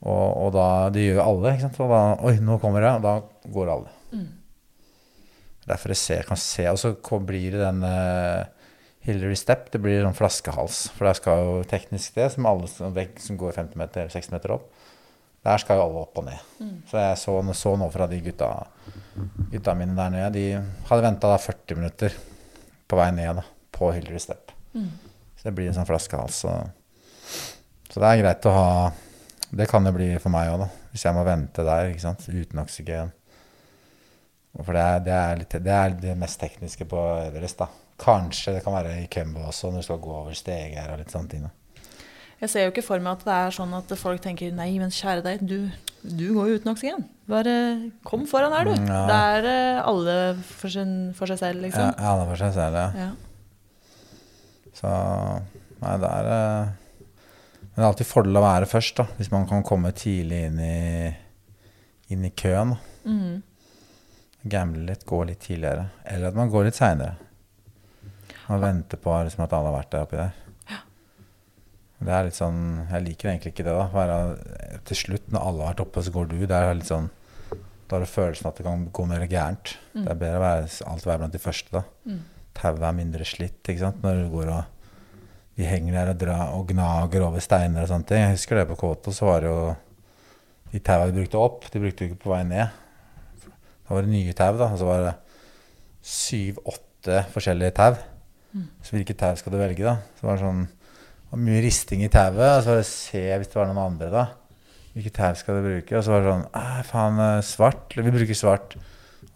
Og, og da Det gjør jo alle. ikke sant? Og da, Oi, nå kommer det. Og da går alle. Derfor jeg ser, kan se, Og så blir det den eh, Hillary Step. Det blir sånn flaskehals. For der skal jo teknisk det, som alle som, som går 50 meter, 60 meter opp, der skal jo alle opp og ned. Så jeg så, så nå fra de gutta, gutta mine der nede. De hadde venta 40 minutter på vei ned da, på Hillary Step. Så det blir en sånn flaskehals. Så Så det er greit å ha Det kan det bli for meg òg, da. Hvis jeg må vente der ikke sant? uten oksygen. For det er, det, er litt, det er det mest tekniske på Everest. da. Kanskje det kan være i Kembo også, når du skal gå over steger og litt sånne ting. da. Jeg ser jo ikke for meg at det er sånn at folk tenker nei, men kjære deg, du, du går jo uten oksygen. Bare kom foran her, du. Mm, ja. Det er eh, alle for, sin, for seg selv, liksom. Ja, alle for seg selv, ja. Ja. Så Nei, det er eh, Men det er alltid fordel å være først, da. Hvis man kan komme tidlig inn i, inn i køen. Mm. Gamble litt, gå litt tidligere. Eller at man går litt seinere. Man venter på liksom, at alle har vært der oppi der. Det er litt sånn Jeg liker egentlig ikke det, da. Være, til slutt, når alle har vært oppe, så går du. Det er litt sånn Da har du følelsen at det kan gå mer gærent. Det er bedre å være, alltid være blant de første, da. Mm. Tauet er mindre slitt, ikke sant. Når du går og De henger der og, drar, og gnager over steiner og sånne ting. Jeg husker det på Kåto, så var det jo De taua de brukte opp, de brukte jo ikke på vei ned. Da var det nye tau, da. Og så var det syv-åtte forskjellige tau. Så hvilket tau skal du velge, da? Så var det sånn det var mye risting i tauet. Og så var det se hvis det var noen andre, da. Hvilket tau skal du bruke? Og så var det sånn Æh, faen, eh, svart. Vi bruker svart.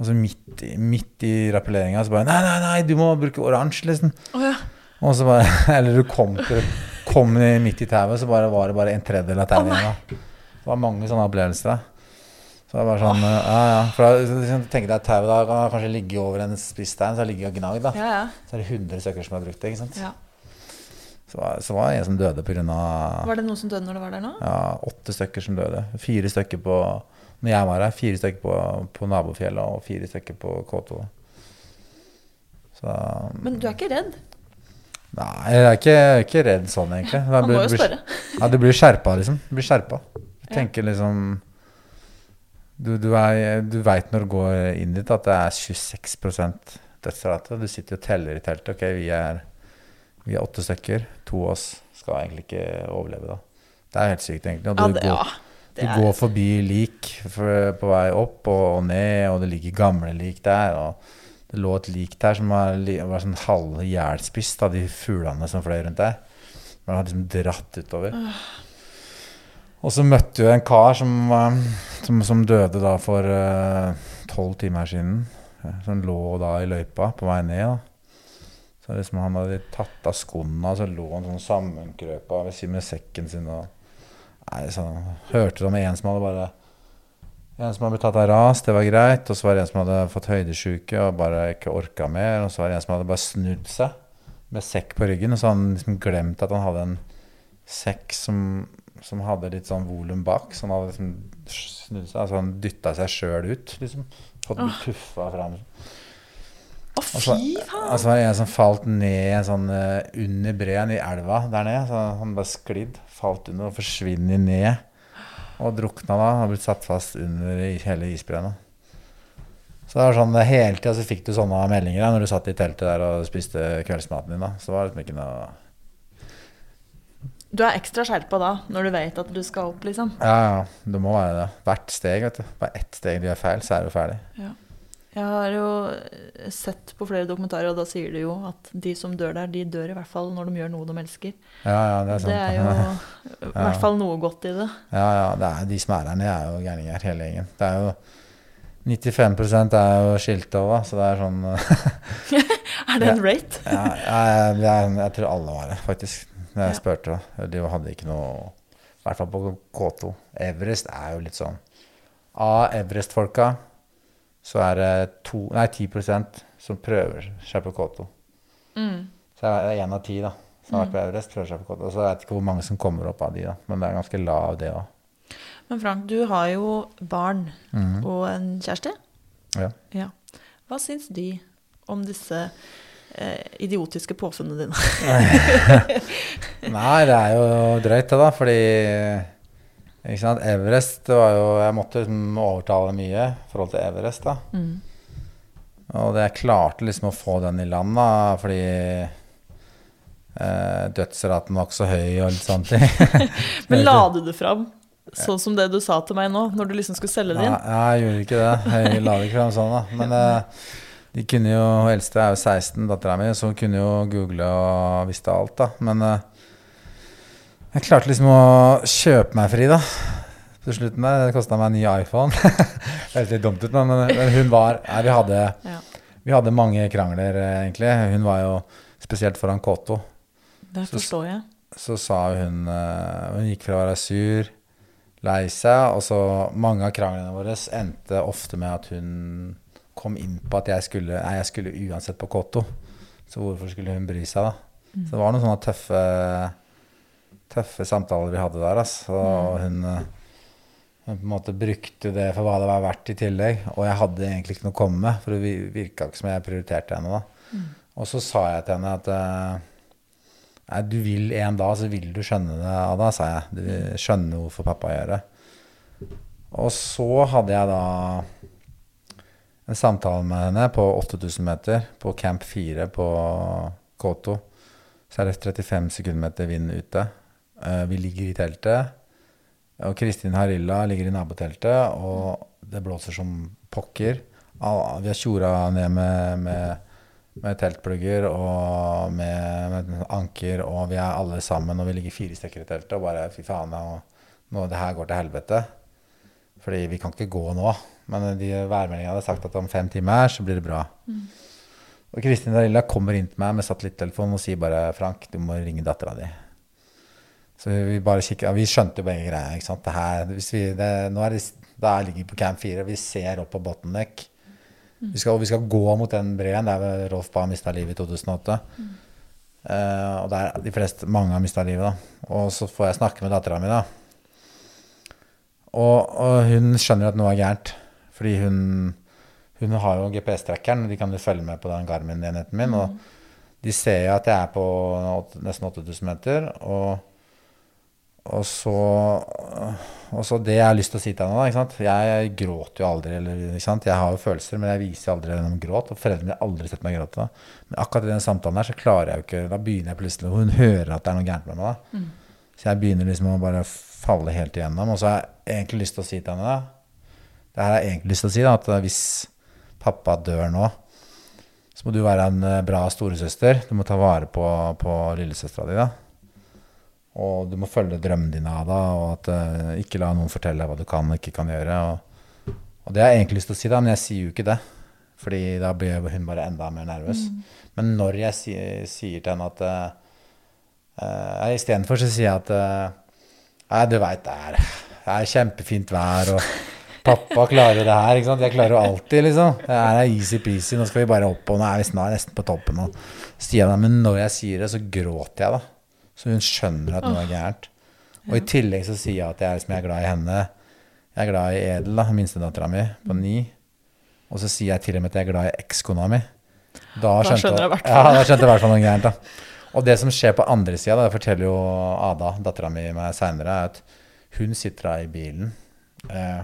Og så midt, i- midt i rappelleringa så bare Nei, nei, nei, du må bruke oransje, liksom. Oh, ja. Og så bare Eller du kom, til, kom midt i tauet, så bare var det bare en tredjedel av tauet igjen. Oh, Det var mange sånne opplevelser. da. Så det var sånn Ja, ja. For da jeg at tauet da kan kanskje ligge over en spisstein, så har ligget og gnagd. da. Ja, ja. Så er det 100 stykker som har brukt det. ikke sant? ja. Så, var, så var det en som døde pga. Var det noen som døde når du var der nå? Ja, åtte stykker som døde. Fire stykker på Når jeg var her, fire stykker på, på nabofjellet og fire stykker på K2. Så Men du er ikke redd? Nei, jeg er ikke, ikke redd sånn, egentlig. Da Man må jo spørre. Ja, du blir skjerpa, liksom. Du blir skjerpa. Du Ja. tenker liksom Du, du, er- du veit når du går inn dit, at det er 26% dødsrate. Du sitter og teller i teltet. Ok, vi er, vi er åtte stykker. To av oss skal egentlig ikke overleve, da. Det er helt sykt, egentlig. Og Ja, du, det, går, ja. Du går forbi lik på vei opp og, ned, og det ligger gamle lik der. og det lå et lik der som var, var sånn halvhjelspist av de fuglene som fløy rundt der. Man hadde liksom dratt utover. Og så møtte vi en kar som, eh, som, som døde da for tolv timer siden. eh, Som lå da i løypa på vei ned. da. Så liksom Han hadde tatt av skoene, og så lå han sånn sammenkrøpa ved siden med sekken sin. og Nei, sånn, Hørte om en som hadde bare En som hadde blitt tatt av ras, det var greit. Og så var det en som hadde fått høydesjuke og bare ikke orka mer. Og så var det en som hadde bare snudd seg med sekk på ryggen. Og så hadde han liksom glemt at han hadde en sekk som, som hadde litt sånn volum bak. Så han hadde liksom snudd seg. Altså han dytta seg sjøl ut, liksom. Fått blitt puffa fram. Å, fy faen! altså var det en som falt ned en sånn eh, under breen i elva der nede. Så han bare sklidd, falt under og forsvinner ned. Og drukna da. Har blitt satt fast under hele isbreen. Så det var sånn hele tida så fikk du sånne meldinger da, når du satt i teltet der og spiste kveldsmaten din. da. Så det var liksom ikke noe Du er ekstra skjerpa da, når du vet at du skal opp, liksom. Ja, ja. Det må være det. Hvert steg, vet du. Bare ett steg du gjør feil, så er du ferdig. Jeg har jo sett på flere dokumentarer, og da sier de jo at de som dør der, de dør i hvert fall når de gjør noe de elsker. Ja, ja, det er sant. Det er jo i hvert fall noe godt i det. Ja, ja. Det er, de som er der nede, er jo gærninger, hele gjengen. Det er jo 95 er jo skilte òg, så det er sånn Er det en rate? ja, jeg, jeg, jeg tror alle var det, faktisk. Når jeg Ja. spurte. De hadde ikke noe I hvert fall på K2. Everest er jo litt sånn Av Everest-folka så er det to, nei, 10% som prøver seg på K2. Mm. Så det er én av ti da, som har vært på Everest, prøver seg på K2. Så jeg vet ikke hvor mange som kommer opp av de, da. Men det er ganske lav, det òg. Men Frank, du har jo barn Mhm. og en kjæreste. Ja. Ja. Hva syns de om disse eh, idiotiske påfunnene dine? Nei, det er jo drøyt det, da, fordi ikke sant? Everest det var jo Jeg måtte liksom overtale mye i forhold til Everest, da. Mm. Og det jeg klarte liksom å få den i land, da, fordi eh, dødsraten var ikke så høy og litt sånne ting. Men la du det fram sånn som det du sa til meg nå, når du liksom skulle selge det inn? Ja, jeg gjorde ikke det. Jeg la det ikke fram sånn, da. Men eh, de kunne jo eldste er jo 16, dattera mi, så hun kunne jo google og visste alt, da. Men eh, Jeg klarte liksom å kjøpe meg fri, da. På slutten der. Det kosta meg en ny iPhone. det høres litt dumt ut, men, men hun var Nei, vi hadde, Ja. vi hadde mange krangler, eh, egentlig. Hun var jo spesielt foran K2. Det forstår jeg. Så sa hun eh, Hun gikk fra å være sur, lei seg, og så mange av kranglene våre endte ofte med at hun kom inn på at jeg skulle Nei, jeg skulle uansett på K2. Så hvorfor skulle hun bry seg, da? Så det var noen sånne tøffe, tøffe samtaler vi hadde der, altså. Og hun, eh, hun på en måte brukte det for hva det var verdt i tillegg. Og jeg hadde egentlig ikke noe å komme med, for det virka ikke som jeg prioriterte henne da. Og så sa jeg til henne at eh, Nei, du vil en dag, så vil du skjønne det, Ada, sa jeg. Du vil skjønne hvorfor pappa gjør det. Og så hadde jeg da en samtale med henne på 8000 meter, på camp 4 på Koto. Så er det 35 sekundmeter vind ute. Eh, vi ligger i teltet. Og Kristin Harilla ligger i naboteltet, og det blåser som pokker. Vi har tjora ned med, med, med teltplugger og med, med anker, og vi er alle sammen, og vi ligger fire stykker i teltet, og bare fy faen, nå, det her går til helvete. Fordi vi kan ikke gå nå. Men de værmeldingene hadde sagt at om fem timer så blir det bra. Og Kristin Darilla kommer inn til meg med satellittelefon og sier bare 'Frank, du må ringe dattera di'. Så vi bare kikket, vi skjønte jo begge greia. ikke sant? Det her, vi, det, nå er det, da ligger vi på camp 4, vi ser opp på bottleneck. Vi skal, og vi skal gå mot den breen der Rolf Bae mista livet i 2008. Eh, og der de fleste, mange har mista livet. da. Og så får jeg snakke med dattera mi, da. Og, og hun skjønner at noe er gærent. Fordi hun, hun har jo GPS-trackeren, de kan jo følge med på den Garmin-enheten min. Og de ser jo at jeg er på nesten 8000 meter. Og, og, så, og så det jeg har lyst til å si til henne, da. Ikke sant? Jeg gråter jo aldri. Eller, ikke sant? Jeg har jo følelser, men jeg viser aldri gjennom gråt. Og foreldrene mine har aldri sett meg gråte. Da. Men akkurat i den samtalen her så klarer jeg jo ikke Da begynner jeg plutselig hun hører at det er noe gærent med meg. da. Så jeg begynner liksom å bare falle helt igjennom. Og så har jeg egentlig lyst til å si til henne da, Det her har jeg egentlig lyst til å si, da, at hvis pappa dør nå, så må du være en eh, bra storesøster. Du må ta vare på, på lillesøstera di. da. Og du må følge drømmene dine av da, og at uh, ikke la noen fortelle deg hva du kan og ikke kan gjøre. Og, og det har jeg egentlig lyst til å si, da, men jeg sier jo ikke det. Fordi da blir hun bare enda mer nervøs. Men når jeg sier, sier til henne at uh, uh, Istedenfor så sier jeg at uh, Nei, du veit det er, det er kjempefint vær, og pappa klarer det her. ikke sant? Jeg klarer jo alltid, liksom. Det er easy-peasy, nå skal vi bare opp, og nå er vi snart nesten på toppen. Og så sier jeg det, Men når jeg sier det, så gråter jeg, da. Så hun skjønner at noe er gærent. Og i tillegg så sier jeg at jeg, liksom, jeg er glad i henne. Jeg er glad i Edel, da, minstedattera mi på ni. Og så sier jeg til og med at jeg er glad i ekskona mi. Da skjønner jeg i hvert ja, fall. i noe gærent. da. Og det som skjer på andre sida, det forteller jo Ada, dattera mi, meg seinere, er at hun sitter da i bilen. Eh,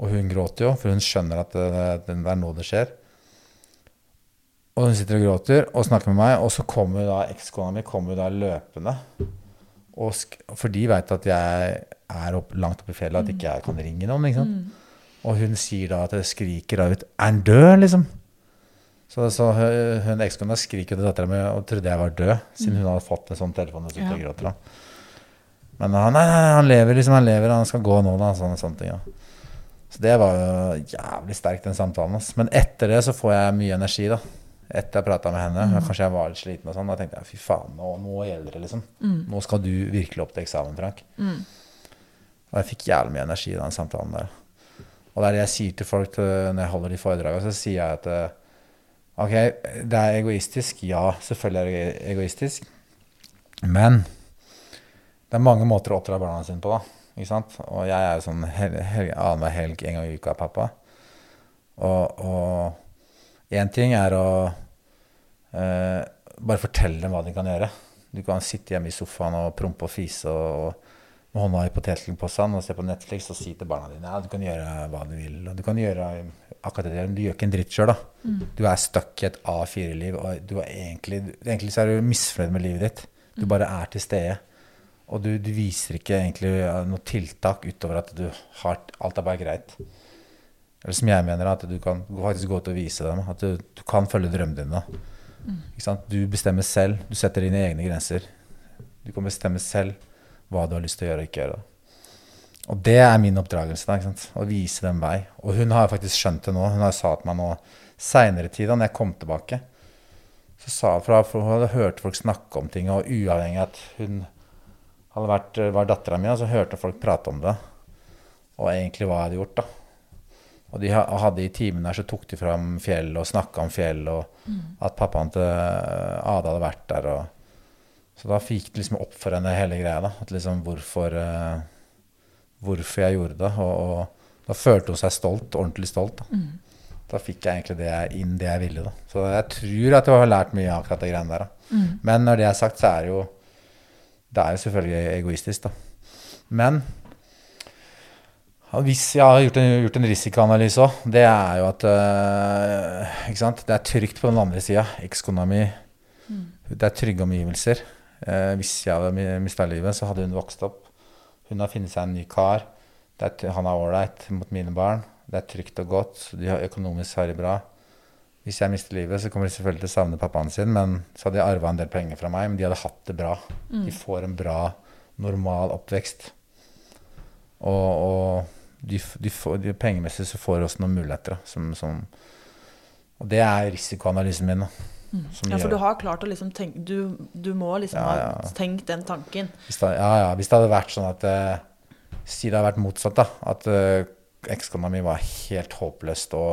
og hun gråter jo, for hun skjønner at det, det, det er nå det skjer. Og hun sitter og gråter og snakker med meg, og så kommer da ekskona mi kommer da løpende. For de veit at jeg er opp, langt oppe i fjellet, at ikke jeg kan ringe noen. ikke sant? Og hun sier da at det skriker da ut 'Er han død?' liksom. Så, så hun, ekskona skriker til dattera mi og trodde jeg var død, siden hun hadde fått en sånn telefon og Ja. gråter. da. Men han, nei, nei, han lever liksom, han lever, han skal gå nå, da. Sånne, sånne ting. Ja. Så det var jo jævlig sterkt, den samtalen. Altså. Men etter det så får jeg mye energi, da. Etter jeg prata med henne. Kanskje jeg var litt sliten og sånn. Da tenkte jeg fy faen, nå, nå gjelder det, liksom. Nå skal du virkelig opp til eksamen, Frank. Og jeg fikk jævlig mye energi i den samtalen der. Og det er det jeg sier til folk til, når jeg holder de foredragene, så sier jeg at eh, ok, det er egoistisk. Ja, selvfølgelig er det egoistisk. Men det er mange måter å oppdra barna sine på, da. Ikke sant? Og jeg er jo sånn annenhver helg en gang i uka pappa. Og én ting er å eh, bare fortelle dem hva de kan gjøre. Du kan sitte hjemme i sofaen og prompe og fise og, og med hånda i potetgullposen og se på Netflix og si til barna dine ja, du kan gjøre hva du vil. Og du kan gjøre akkurat det, du gjør ikke en dritt sjøl, da. Du er stuck i et A4-liv, og du er egentlig, egentlig så er du misfornøyd med livet ditt. Du bare er til stede. Og du, du viser ikke egentlig eh, noe tiltak utover at du har alt er bare greit. Eller som jeg mener, at du kan faktisk gå ut og vise dem at du, du kan følge drømmene dine. Ikke sant? Du bestemmer selv. Du setter dine egne grenser. Du kan bestemme selv hva du har lyst til å gjøre og ikke gjøre. Og det er min oppdragelse. da, ikke sant? Å vise dem vei. Og hun har faktisk skjønt det nå. Hun har sa til meg nå seinere i tid, da når jeg kom tilbake så sa fra, for Hun hadde hørt folk snakke om ting, og uavhengig av at hun hadde vært, var dattera mi, så hørte folk prate om det. Og egentlig hva jeg hadde gjort. da. Og de hadde i timen der så tok de fram fjell og snakka om fjell, og at pappaen til Ada hadde vært der. og så da fikk det liksom opp for henne hele greia. da, at liksom hvorfor, uh, hvorfor jeg gjorde det. Og, og da følte hun seg stolt, ordentlig stolt. Da, da fikk jeg egentlig det jeg, inn det jeg ville. da. Så jeg tror at jeg har lært mye av akkurat de greiene der. da. Men når det er sagt, så er det jo det er jo selvfølgelig egoistisk, da. Men hvis jeg har gjort en, gjort en risikoanalyse òg, det er jo at øh? Det er trygt på den andre sida. Ekskona mi Det er trygge omgivelser. Eh, hvis jeg hadde mista livet, så hadde hun vokst opp. Hun har funnet seg en ny kar. Det er, han er ålreit mot mine barn. Det er trygt og godt. De har økonomisk har det bra. Hvis jeg mister livet, så kommer de selvfølgelig til å savne pappaen sin, men så hadde de arva en del penger fra meg, men de hadde hatt det bra. De får en bra, normal oppvekst. Og, og de, de får, de, pengemessig så får også noen muligheter. Som, som, og det er risikoanalysen min. Da, som Ja, for du har klart å liksom tenke Du, du må liksom Ja, ja. ha tenkt den tanken. Hvis det, ja, ja, hvis det hadde vært sånn at eh, Si det hadde vært motsatt, da. At uh, ekskona mi var helt håpløst og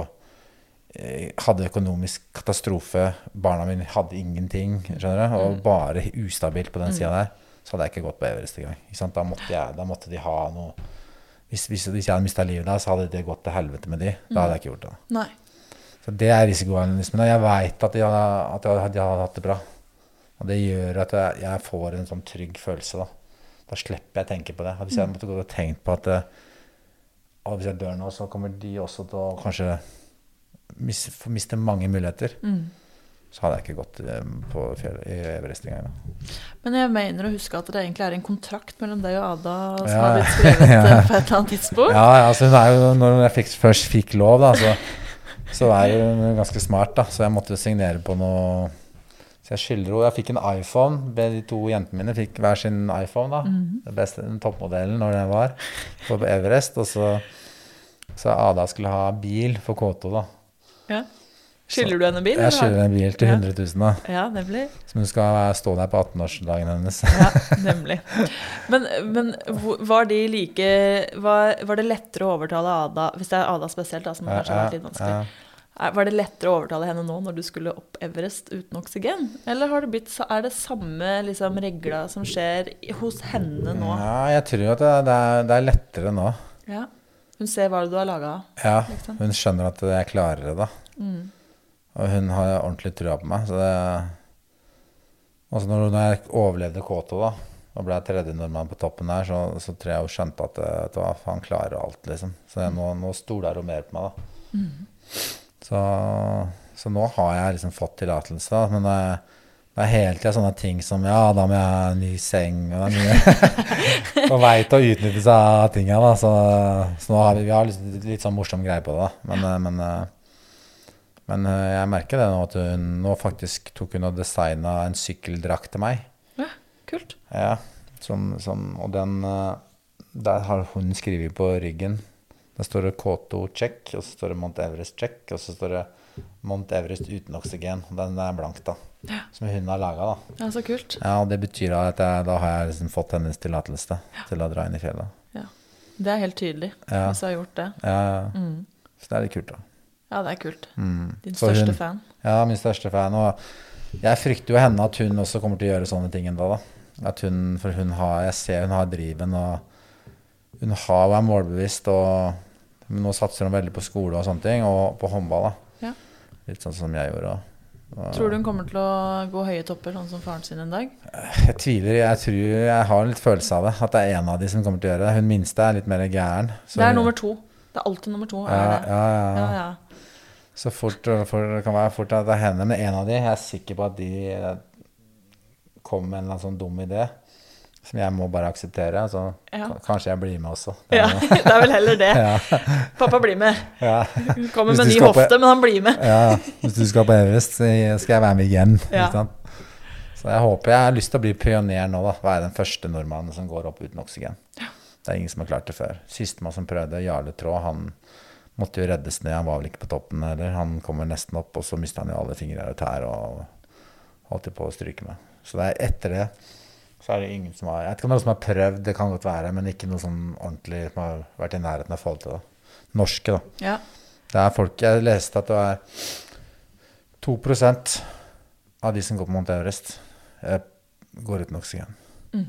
eh, hadde økonomisk katastrofe. Barna mine hadde ingenting, skjønner du. Og bare ustabilt på den sida der. Så hadde jeg ikke gått på Everest engang. Da måtte, jeg, da måtte de ha noe Hvis, hvis, hvis jeg hadde mista livet da, så hadde det gått til helvete med de. Da hadde jeg ikke gjort det. Nei. Så det er risikoanalysmen. Og jeg veit at, jeg, at de hadde- hadde hatt det bra. Og det gjør at jeg, jeg får en sånn trygg følelse, da. Da slipper jeg å tenke på det. Og hvis jeg måtte gå og tenkt på at og hvis jeg dør nå, så kommer de også til å kanskje miste mange muligheter. Så hadde jeg ikke gått eh, på fjellet i Everest engang. Men jeg mener å huske at det egentlig er en kontrakt mellom deg og Ada som Ja. har blitt skrevet Ja. eh, på et eller annet tidspunkt. Ja, ja, altså jo, når jeg fikk, først fikk lov, da, så, så er hun ganske smart, da. Så jeg måtte jo signere på noe Så jeg skylder henne Jeg fikk en iPhone. De to jentene mine fikk hver sin iPhone, da. Den beste den toppmodellen når den var på Everest. Og så så Ada skulle ha bil for K2, da. Ja. Skylder du henne bil? Jeg skylder en bil til Ja. 100 000, da. Ja, nemlig. Som hun skal stå der på 18-årsdagen hennes. Ja, nemlig. Men, men var de like var, var det lettere å overtale Ada, hvis det er Ada spesielt, da, som kanskje har vært litt vanskelig, var det lettere å overtale henne nå når du skulle opp Everest uten oksygen? Eller har det blitt, er det samme liksom, regla som skjer hos henne nå? Ja, jeg tror at det, det, er, det er lettere nå. Ja. Hun ser hva du har laga. Ja, Liksom. hun skjønner at jeg klarer det, da. Mm. Og hun har ordentlig trua på meg. Så det Også når, når jeg overlevde K2 da, og ble tredje nordmann på toppen der, så, så tror jeg hun skjønte at det, du han klarer alt, liksom. Så jeg, nå, nå stoler hun mer på meg, da. Så, så nå har jeg liksom fått tillatelse. Men det, det er hele tida sånne ting som Ja, da må jeg ha ny seng og det er vei til å utnytte seg av tinga, da. Så, så nå har vi, vi har litt, litt sånn morsom greie på det, da. Men, eh, men eh, men eh, jeg merker det nå at hun nå faktisk tok hun og designa en sykkeldrakt til meg. Ja, kult. Ja, som, som, og den eh, Der har hun skrevet på ryggen. Der står det K2 check, og så står det Mount Everest check, og så står det Mount Everest uten oksygen. Og Den er blank, da. Ja. Som hun har laga, da. Ja, så kult. Ja, og det betyr at jeg, da har jeg liksom fått hennes tillatelse til å dra inn i fjellet. Ja. Det er helt tydelig Ja. hvis du har gjort det. Ja, ja. Mm. så det er litt kult, da. Ja, det er kult. Mm. Din største hun- fan. Ja, min største fan. Og jeg frykter jo henne at hun også kommer til å gjøre sånne ting ennå. da. At hun, for hun har, jeg ser hun har driven, og hun har, vært er målbevisst. Og nå satser hun veldig på skole og sånne ting, og på håndball. da. Ja. Litt sånn som jeg gjorde. Og, Tror du hun kommer til å gå høye topper, sånn som faren sin en dag? Jeg tviler. Jeg tror jeg har litt følelse av det. At det er en av de som kommer til å gjøre det. Hun minste er litt mer gæren. det er hun- nummer to. Det er alltid nummer to. Ja, Er det. ja, ja. Ja, ja. Så fort, for, det kan være fort at det er henne, men en av de, jeg er sikker på at de eh, kommer med en eller annen sånn dum idé som jeg må bare akseptere. Så Ja. kanskje jeg blir med også. Det ja, det er vel heller det. Ja, Pappa blir med. ja, Kommer med ny hofte, på- men han blir med. ja. Hvis du skal på Everest, så skal jeg være med igjen. Ja. Så jeg håper jeg har lyst til å bli pioner nå, da. Være den første nordmannen som går opp uten oksygen. Det er ingen som har klart det før. Sistemann som prøvde, Jarle Traa, han måtte jo reddes ned. Han var vel ikke på toppen heller. Han kommer nesten opp, og så mista han jo alle fingre og tær og holdt på å stryke med. Så det er etter det så er det ingen som har Jeg vet ikke om det er noen som har prøvd, det kan godt være, men ikke noe sånn ordentlig som har vært i nærheten av å få til det. Norske, da. Ja. Det er folk Jeg leste at det er 2% av de som går på Mount Everest, eh, går uten oksygen. Mm.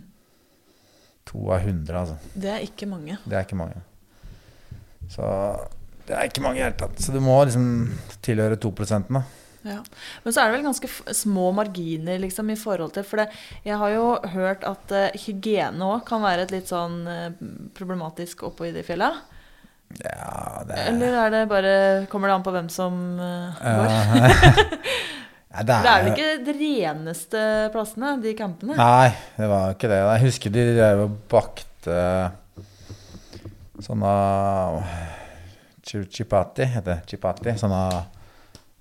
To av 100, altså. Det er ikke mange. Det er ikke mange. Så det er ikke mange i det hele tatt. Så du må liksom tilhøre 2 da. Ja. Men så er det vel ganske små marginer liksom, i forhold til For det, jeg har jo hørt at uh, hygiene òg kan være et litt sånn uh, problematisk oppå i de fjella. Ja, det er Eller er det bare Kommer det an på hvem som uh, går? Ja, det For det er er vel ikke de reneste plassene, de campene? Nei, det var ikke det. Jeg husker de drev og bakte sånne chipati, heter det. Chipati. Sånne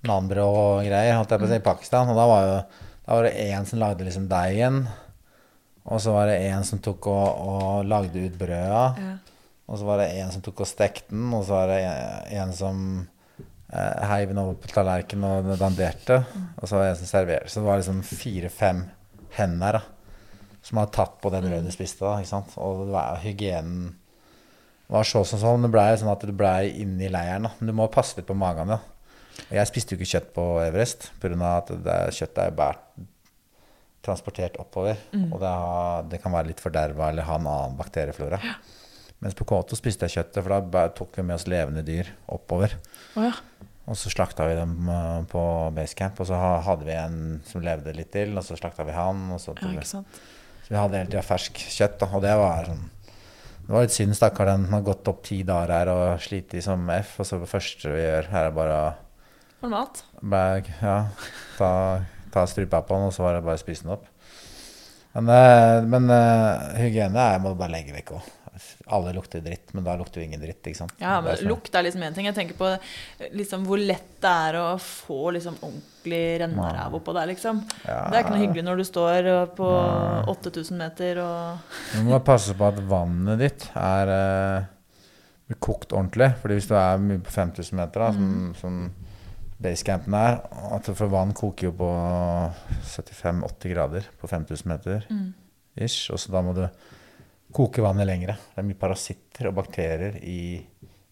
nanbrød og greier, holdt jeg på å si, i Pakistan. Og da var, jo, da var det en som lagde liksom deigen. Og så var det en som tok og, og lagde ut brøda. Ja. Og så var det en som tok og stekte den, og så var det en, en som eh, heiv den over på tallerkenen og danderte. Og så var det en som serverte. Så det var liksom fire-fem hender da, som hadde tatt på den brødet du spiste. da, ikke sant? Og det var, hygienen var så som sånn. Det blei sånn at du blei inne i leiren. da. Men du må passe litt på magen. da. Og Jeg spiste jo ikke kjøtt på Everest pga. at det er, kjøttet er bært, transportert oppover. Og det, har, det kan være litt forderva eller ha en annen bakterieflora. Mens på Kåto spiste jeg kjøttet, for da tok vi med oss levende dyr oppover. Oh, ja. Og så slakta vi dem eh, på basecamp, og så hadde vi en som levde litt til, og så slakta vi han. Og så, ja, så vi hadde hele tida fersk kjøtt, da, og det var sånn Det var litt synd, stakkar, den har gått opp ti dager her og slitt som F, og så det første vi gjør, her er bare mat. bag, ja, ta, ta strupa på den, og så var det bare å spise den opp. Men, eh, men eh, hygiene er, må bare legge vekk òg. Alle lukter dritt, men da lukter jo ingen dritt. ikke sant? Ja, men er sånn- Lukt er liksom én ting. Jeg tenker på liksom, hvor lett det er å få liksom, ordentlig renneræv oppå der. liksom. Ja. Det er ikke noe hyggelig når du står uh, på 8000 meter og Du må passe på at vannet ditt er uh, kokt ordentlig. Fordi hvis du er mye på 5000 meter, da, som, som basecampen er at For vann koker jo på 75-80 grader på 5000 meter. Ish, og så da må du koke vannet lengre. Det er mye parasitter og bakterier i,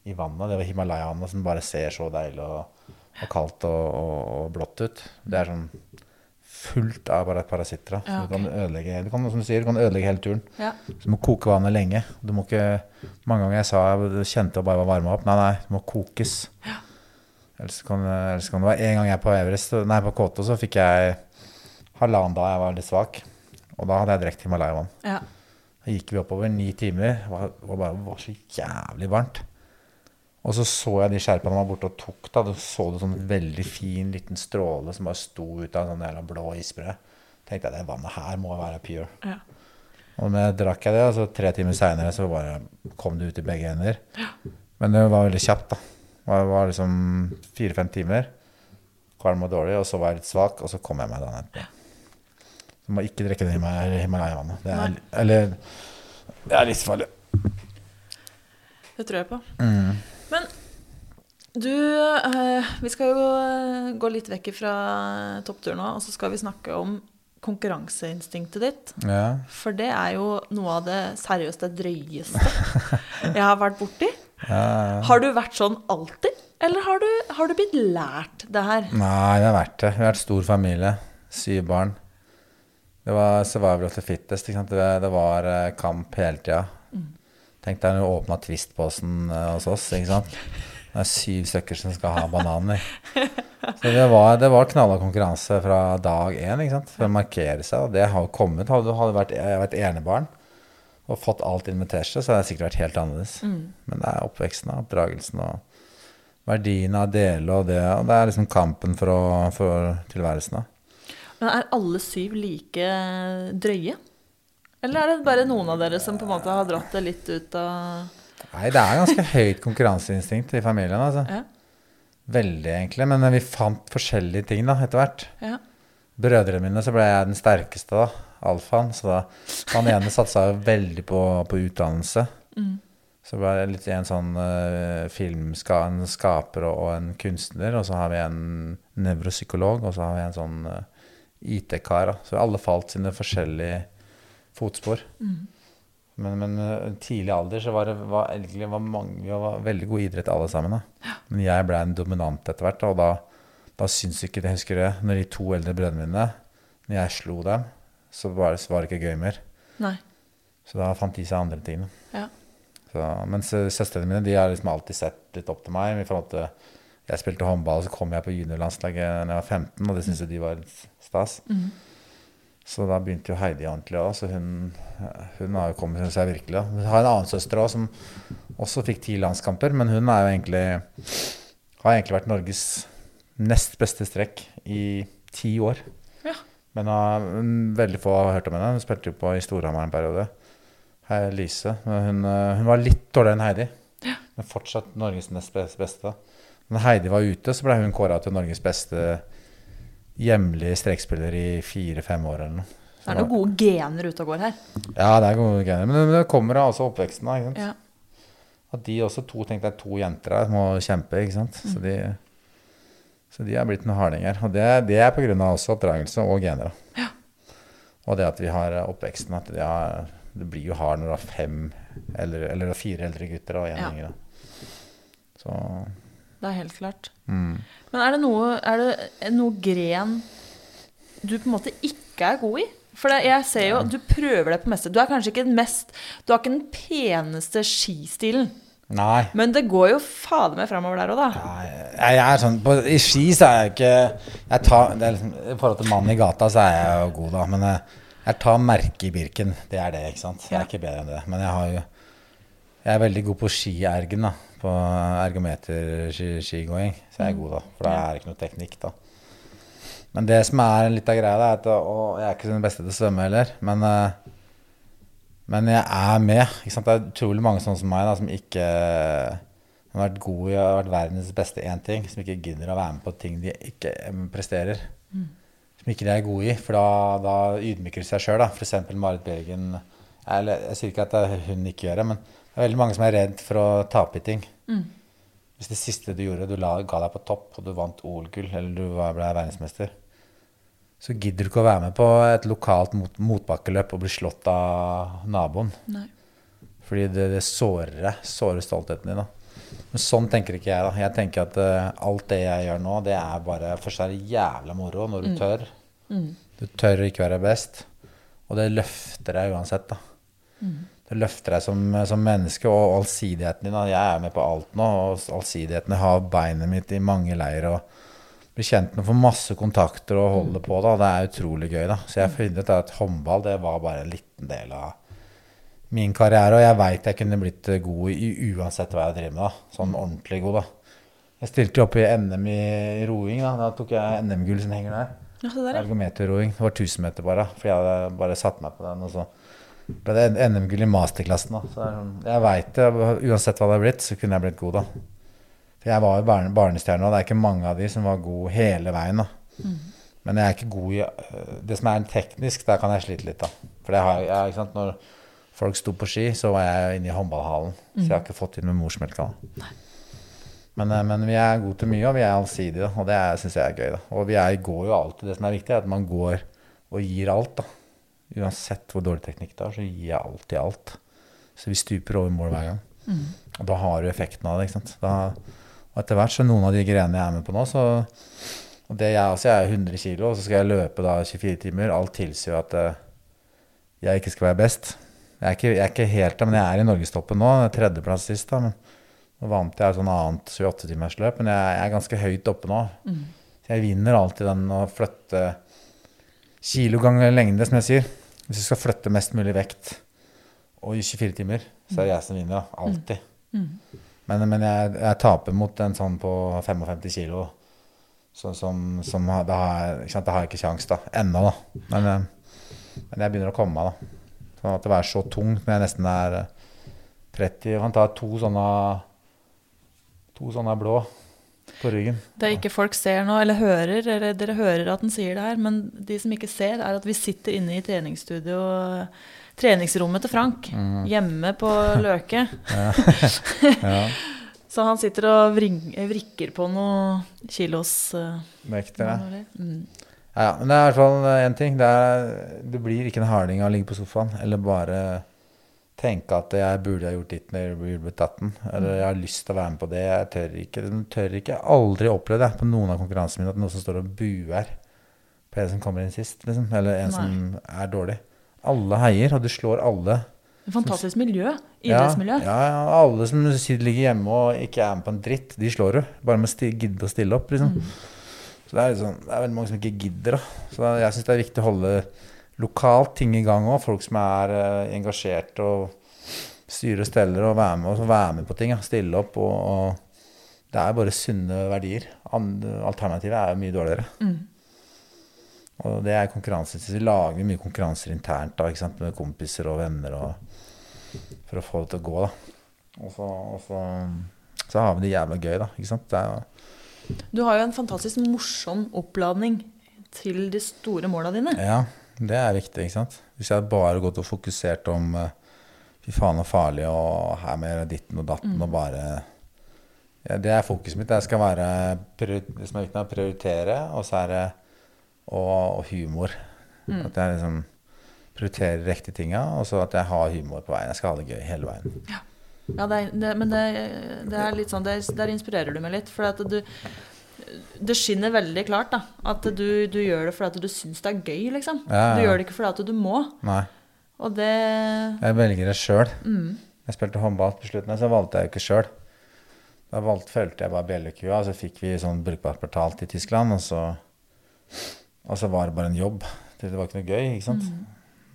i vannet. Det var Himalaya-vannet som bare ser så deilig og, og kaldt og, og, og blått ut. Det er sånn fullt av bare parasitter. da. Så Ja, du kan ødelegge du kan, som du sier, du kan ødelegge hele turen. Ja. Så du må koke vannet lenge. Du må ikke, mange ganger jeg sa jeg kjente å bare varme opp. Nei, nei, det må kokes. Ellers kan, ellers kan det være En gang jeg på Everest, nei, på Kåto, så fikk jeg halvannen da jeg var litt svak. Og da hadde jeg drukket Himalaya-vann. ja. Da gikk vi oppover ni timer. Det var, var, var så jævlig varmt. Og så så jeg de sherpaene var borte og tok. da, Du så du sånn veldig fin liten stråle som bare sto ut av en sånn jævla blå isbre. tenkte jeg det vannet her må være pure. Ja. Og med drakk jeg det, og så tre timer seinere så bare kom det ut i begge hender. Men det var veldig kjapt, da. Det var, liksom fire-fem timer. Kvalm og dårlig, og så var jeg litt svak, og så kom jeg meg dagen etterpå. Så må ikke drikke det Himalaya- Himalaya-vannet. Det er, eller det er livsfarlig. Det tror jeg på. Mm. Men du eh, Vi skal jo eh, gå litt vekk fra topptur nå, og så skal vi snakke om konkurranseinstinktet ditt. Ja. For det er jo noe av det seriøst det drøyeste jeg har vært borti. ja. Har du vært sånn alltid? Eller har du, har du blitt lært det her? Nei, det har vært det. Vi har vært stor familie. Syv barn. Det var survival of the fittest. Det, det var eh, kamp hele tida. Tenk deg når du åpna Twist-posen eh, hos oss. Ikke sant? Det er syv stykker som skal ha bananer. Så det var, det var knalla konkurranse fra dag én ikke sant? for å markere seg. Og det har jo kommet. Hadde du vært, vært enebarn og fått alt invitert seg, så hadde det sikkert vært helt annerledes. Men det er oppveksten og oppdragelsen og verdiene av dele og det. Og det er liksom kampen for, å, for tilværelsen. da. Men er alle syv like drøye? Eller er det bare noen av dere som på en måte har dratt det litt ut av Nei, det er ganske høyt konkurranseinstinkt i familien. altså. Ja. Veldig, egentlig. Men vi fant forskjellige ting da, etter hvert. ja. brødrene mine så ble jeg den sterkeste, da. Alfaen. Så da han ene satsa veldig på, på utdannelse. Mm. Så ble jeg litt en sånn uh, filmska, en skaper og, og, en kunstner. Og så har vi en nevropsykolog, og så har vi en sånn uh, IT-kar. Så alle falt sine forskjellige fotspor. Mm. Men, men uh, tidlig alder så var det var, egentlig var mange, vi var veldig gode i idrett alle sammen. Da. Men jeg ble en dominant etter hvert. Og da, da syns ikke det, husker jeg, når de to eldre brødrene mine Når jeg slo dem, så var, så var det ikke gøy mer. Nei. Så da fant de seg andre ting. Ja. Så, mens søstrene mine de har liksom alltid sett litt opp til meg. i forhold til Jeg spilte håndball, så kom jeg på juniorlandslaget da jeg var 15, og det syntes jeg de var stas. Mm. Så da begynte jo Heidi ordentlig òg, så hun, hun, har jo kommet seg virkelig. Hun har en annen søster òg som også fikk ti landskamper, men hun er jo egentlig har egentlig vært Norges nest beste strekk i ti år. Ja. Men har, veldig få har hørt om henne. Hun spilte jo på i Storhamar en periode. er Lise. Hun, hun, var litt dårligere enn Heidi, ja. men fortsatt Norges nest beste. Når Heidi var ute, så ble hun kåra til Norges beste hjemlige strekspiller i fire-fem år eller noe. Det er noen gode gener ute og går her. Ja, det er gode gener. Men det kommer av også oppveksten. Da, ikke sant? Ja. At de også to tenkte at to jenter her må kjempe. ikke sant? Mm. Så, de, så de er blitt noen hardinger. Og det, det er pga. også oppdragelse og gener. Ja. Og det at vi har oppveksten. At de har det blir jo hard når du har fem eller, eller fire eldre gutter og én Ja. yngre. Så Det er helt klart. mm. Men er det noe, er det noe gren du på en måte ikke er god i? For det, jeg ser jo, du prøver deg på meste. Du er kanskje ikke den mest Du har ikke den peneste skistilen. Nei. Men det går jo fader meg framover der òg, da. Nei, Jeg, er sånn, på, I ski så er jeg ikke jeg tar, det liksom, I forhold til mannen i gata så er jeg jo god, da. Men jeg, jeg tar merke i Birken. Det er det, ikke sant. Jeg er ikke bedre enn det. Men jeg har jo Jeg er veldig god på skiergen, da. På ergometer-skigåing. Så jeg er god, da. For da er det ikke noe teknikk, da. Men det som er litt av greia, er at og jeg er ikke den beste til å svømme heller, men eh, men jeg er med. Det er utrolig mange sånne som meg da, som ikke har vært gode i å vært verdens beste én ting, som ikke gidder å være med på ting de ikke presterer. presterer. Som ikke de er gode i. For da, da ydmyker de seg sjøl. F.eks. Marit Bergen. Eller, jeg sier ikke at hun ikke gjør det, men det er veldig mange som er redd for å tape i ting. Mm. Hvis det siste du gjorde, du la, ga deg på topp, og du vant OL-gull, eller du ble verdensmester, så gidder du ikke å være med på et lokalt mot, motbakkeløp og bli slått av naboen. Nei. Fordi det, det sårer deg. Sårer stoltheten din. da. Men sånn tenker ikke jeg. da. Jeg tenker at uh, alt det jeg gjør nå, det er bare Først er det jævla moro når du tør. Mm. Du tør å ikke være best. Og det løfter deg uansett. da. Mm. Det løfter deg som, som menneske, og allsidigheten din. Jeg er med på alt nå, og allsidigheten Jeg har beinet mitt i mange leir og blir kjent med å få masse kontakter og holde på. da. Det er utrolig gøy. da. Så jeg funnet at håndball det var bare en liten del av min karriere, og jeg veit jeg kunne blitt god i uansett hva jeg driver med. da. Sånn ordentlig god, da. Jeg stilte opp i NM i roing. Da Da tok jeg NM-gull som henger der, ja. Ergometerroing. Det var 1000 meter bare. For jeg hadde bare satt meg på den. Og så ble det NM-gull i masterklassen. da. Så er jeg veit det. Uansett hva det har blitt, så kunne jeg blitt god, da. For jeg var jo barne, barnestjerne, og det er ikke mange av de som var gode hele veien. da. Men jeg er ikke god i øh, Det som er teknisk, der kan jeg slite litt, da. For det har jeg, ikke sant, når folk sto på ski, så var jeg inne i håndballhallen. Så jeg har ikke fått inn med morsmelka. da. Men, eh, men vi er gode til mye, og vi er allsidige, da. og det syns jeg er gøy. da. Og vi er, går jo alltid Det som er viktig, er at man går og gir alt. da. Uansett hvor dårlig teknikk det er, så gir jeg alltid alt. Så vi stuper over mål hver gang. Og da har du effekten av det. ikke sant? Da, og etter hvert så noen av de greiene jeg er med på nå, så og det jeg også, jeg er 100 kg, og så skal jeg løpe da 24 timer. Alt tilsier jo at eh, jeg ikke skal være best. Jeg er ikke, jeg er ikke helt der, men jeg er i norgestoppen nå. Tredjeplass sist, da. Men nå vant jeg et sånn annet 28-timersløp, men jeg, jeg er ganske høyt oppe nå. Så jeg vinner alltid den å flytte kilo ganger lengde, som jeg sier. Hvis du skal flytte mest mulig vekt og i 24 timer, så er det jeg som vinner. Alltid. Men, men jeg, jeg taper mot en sånn på 55 kilo. Så, som, som da, har ikke sant, da har jeg ikke kjangs. Ennå, da. Men, eh, men jeg begynner å komme meg, da. Sånn at det er så tungt når jeg nesten er eh, 30 Jeg kan ta to sånne To sånne blå. På ryggen. Det ikke folk ser nå, eller hører, eller dere hører at den sier det her, men de som ikke ser, er at vi sitter inne i treningsstudio, treningsrommet til Frank, Mm. hjemme på Løke. Ja, Så han sitter og vring, vrikker på noen kilos uh, vekter det. manualer. Mm. Ja, ja, men det er i hvert fall én ting. Det, er, det blir ikke en harding av å ligge på sofaen eller bare tenke at jeg burde ha gjort ditt når jeg blitt datten. Eller jeg har lyst til å være med på det. Jeg tør ikke. Jeg tør ikke. Jeg har aldri opplevd det på noen av konkurransene mine at noen som står og buer på en som kommer inn sist, liksom. Eller en Nei. som er dårlig. Alle heier, og du slår alle. En Fantastisk miljø. Ja, Idrettsmiljø. Ja, ja, alle som ligger hjemme og ikke er med på en dritt, de slår du. Bare med å gidde å stille opp, liksom. Så det er, sånn, det er veldig mange som ikke gidder. Da. Så jeg syns det er viktig å holde lokalt ting i gang òg. Folk som er uh, engasjert og styrer og steller og være med, og være med på ting. Ja. Stille opp. Og, og det er bare sunne verdier. Alternativet er jo mye dårligere. Mm. Og det er konkurranse. Så vi lager mye konkurranser internt da, med kompiser og venner og, for å få det til å gå. da. Og så, og så, så har vi det jævla gøy, da. ikke sant? Er, Du har jo en fantastisk morsom oppladning til de store måla dine. ja, det er viktig. ikke sant? Hvis jeg bare gått og fokusert om eh, fy faen og farlig og her med ditten og datten og bare ja, Det er fokuset mitt. Det skal være det som er viktig, er å prioritere, og så er det og, og humor. At jeg liksom prioriterer riktige tinga, og så at jeg har humor på veien. Jeg skal ha det gøy hele veien. Ja, det er, det, men det, det er litt sånn, det, Der inspirerer du meg litt. For at du Det skinner veldig klart da, at du, du gjør det fordi at du syns det er gøy, liksom. Ja, ja, Du gjør det ikke fordi at du må. Nei. Og det Jeg velger det sjøl. mm, Jeg spilte håndball på slutten, så valgte jeg jo ikke sjøl. Da valgte, følte jeg bare bjellekua, så fikk vi sånn brukbart betalt i Tyskland, og så, og så var det bare en jobb. Det var ikke noe gøy, ikke sant.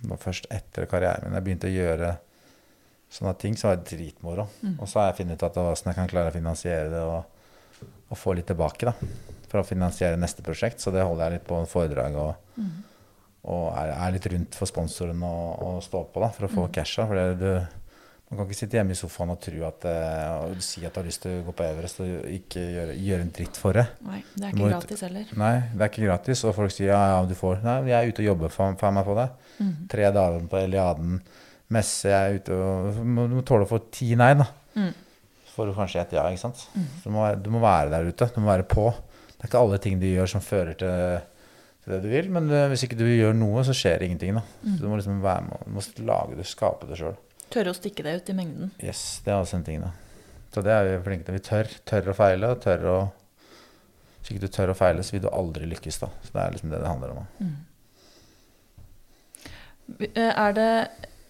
Det var først etter karrieren min jeg begynte å gjøre sånne ting, så var det dritmoro. Og så har jeg funnet ut at åssen jeg kan klare å finansiere det og, og få litt tilbake, da. For å finansiere neste prosjekt. Så det holder jeg litt på foredrag og, og er, er litt rundt for sponsoren og, og stå på, da, for å få casha. For det, du, man kan ikke sitte hjemme i sofaen og tro at eh, og si at du har lyst til å gå på Everest og ikke gjøre, gjøre en dritt for det. Nei, det er ikke gratis heller. Nei, det er ikke gratis. Og folk sier ja, ja, du får. Nei, jeg er ute og jobber for, for meg på det. Tre dager på Eliaden. Messe, jeg er ute og du må tåle å få ti nei, da. Mm. Får du kanskje et ja, ikke sant. Mm. du må, du må være der ute. Du må være på. Det er ikke alle ting du gjør som fører til, til det du vil, men eh, hvis ikke du gjør noe, så skjer ingenting. da. Så du må liksom være med, du må lage det, skape det sjøl. Tørre å stikke deg ut i mengden. Yes, det er også en ting, da. Så det er vi flinke til. Vi tør, tør å feile, tør å Hvis ikke du tør å feile, så vil du aldri lykkes, da. Så det er liksom det det handler om. da. Eh, Er det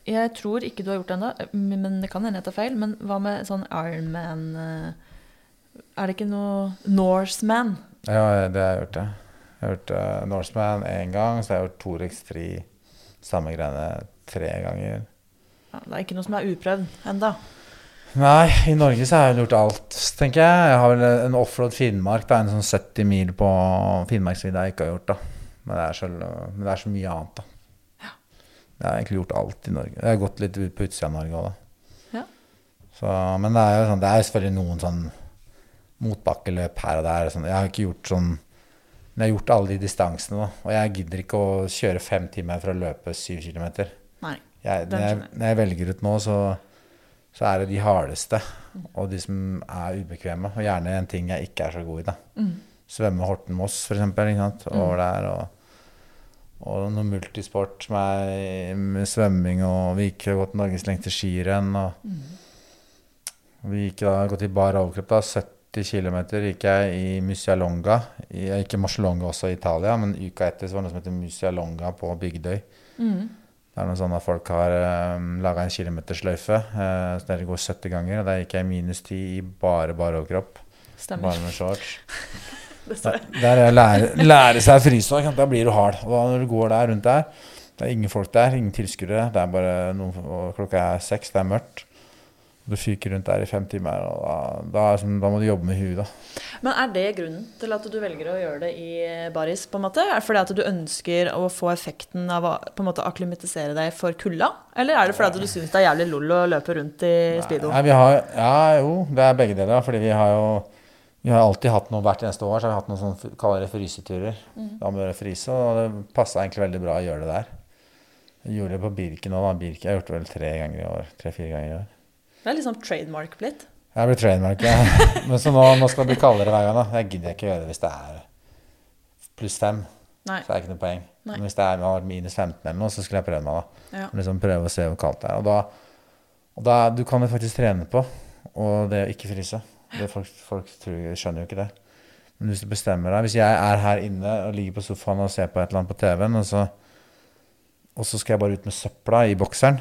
Jeg tror ikke du har gjort det ennå, men det kan hende jeg tar feil. Men hva med sånn Ironman eh, Er det ikke noe Norseman? Ja, det har jeg gjort, det. Jeg har gjort uh, Norseman én gang, så jeg har gjort Torex 3, samme greiene, tre ganger. Ja, det er ikke noe som er uprøvd enda. Nei, i Norge så har jeg gjort alt, tenker jeg. Jeg har vel en offroad Finnmark, da, en sånn 70 mil på Finnmarksvidda jeg ikke har gjort, da. Men det er så, men det er så mye annet, da. Jeg har egentlig gjort alt i Norge. Jeg har gått litt ut på utsida av Norge òg, da. Ja. Så, men det er jo sånn, det er selvfølgelig noen sånn motbakkeløp her og der. Sånn. Jeg har ikke gjort sånn Men jeg har gjort alle de distansene, da. Og jeg gidder ikke å kjøre fem timer for å løpe syv kilometer. Nei. Jeg, når, jeg, når jeg velger ut nå, så, så er det de hardeste. Og de som er ubekvemme. Og gjerne en ting jeg ikke er så god i. da. Mm. Svømme Horten-Moss, for. Ikke sant? Over der. Og, og noe multisport er med svømming. Og vi gikk godt gått Norges lengste skirenn. Og vi gikk da, gått i bar overkropp. da, 70 km gikk jeg i Musialonga. Jeg gikk i Marcialonga også i Italia, men uka etter så var det noe som heter Musialonga på Bygdøy. Mm. Det er noe sånn at folk har um, laga en kilometersløyfe. Uh, så dere går 70 ganger. Og der gikk jeg i minus 10 i bare bare overkropp. Stemmer. Bare med shorts. Der, der er lære, lære seg ikke? Da blir du hard. Og da når du går der rundt der, det er ingen folk der, ingen tilskuere. Det er bare noen, klokka er seks, det er mørkt. Du fyker rundt der i fem timer, og da, da, sånn, da må du jobbe med huet. da. Men er det grunnen til at du velger å gjøre det i baris? på en måte? Er det fordi at du ønsker å få effekten av å på en måte akklimatisere deg for kulda? Eller er det fordi at du syns det er jævlig lol å løpe rundt i speedo? Nei, vi har, ja, jo, det er begge deler. Fordi vi har jo Vi har alltid hatt noe hvert eneste år, så har vi hatt noen sånne kaller det fryseturer. Da må vi fryse, og det passa egentlig veldig bra å gjøre det der. Jeg gjorde det på Birken nå, da. Birken, jeg har gjort det vel tre ganger i år. Tre-fire ganger i år. Det er liksom trademark blitt. Jeg blir trademark, ja. Men så nå, nå skal det bli kaldere hver gang, da. Jeg gidder ikke gjøre det hvis det er pluss fem. Nei. Så er det ikke noe poeng. Nei. Men hvis det er minus 15 eller noe, så skulle jeg prøve meg, da. Ja. Liksom prøve å se hvor kaldt det er. Og da, og da Du kan jo faktisk trene på og det å ikke fryse. Det folk, folk tror, skjønner jo ikke det. Men hvis du bestemmer deg Hvis jeg er her inne og ligger på sofaen og ser på et eller annet på TV-en, og så, og så skal jeg bare ut med søpla i bokseren,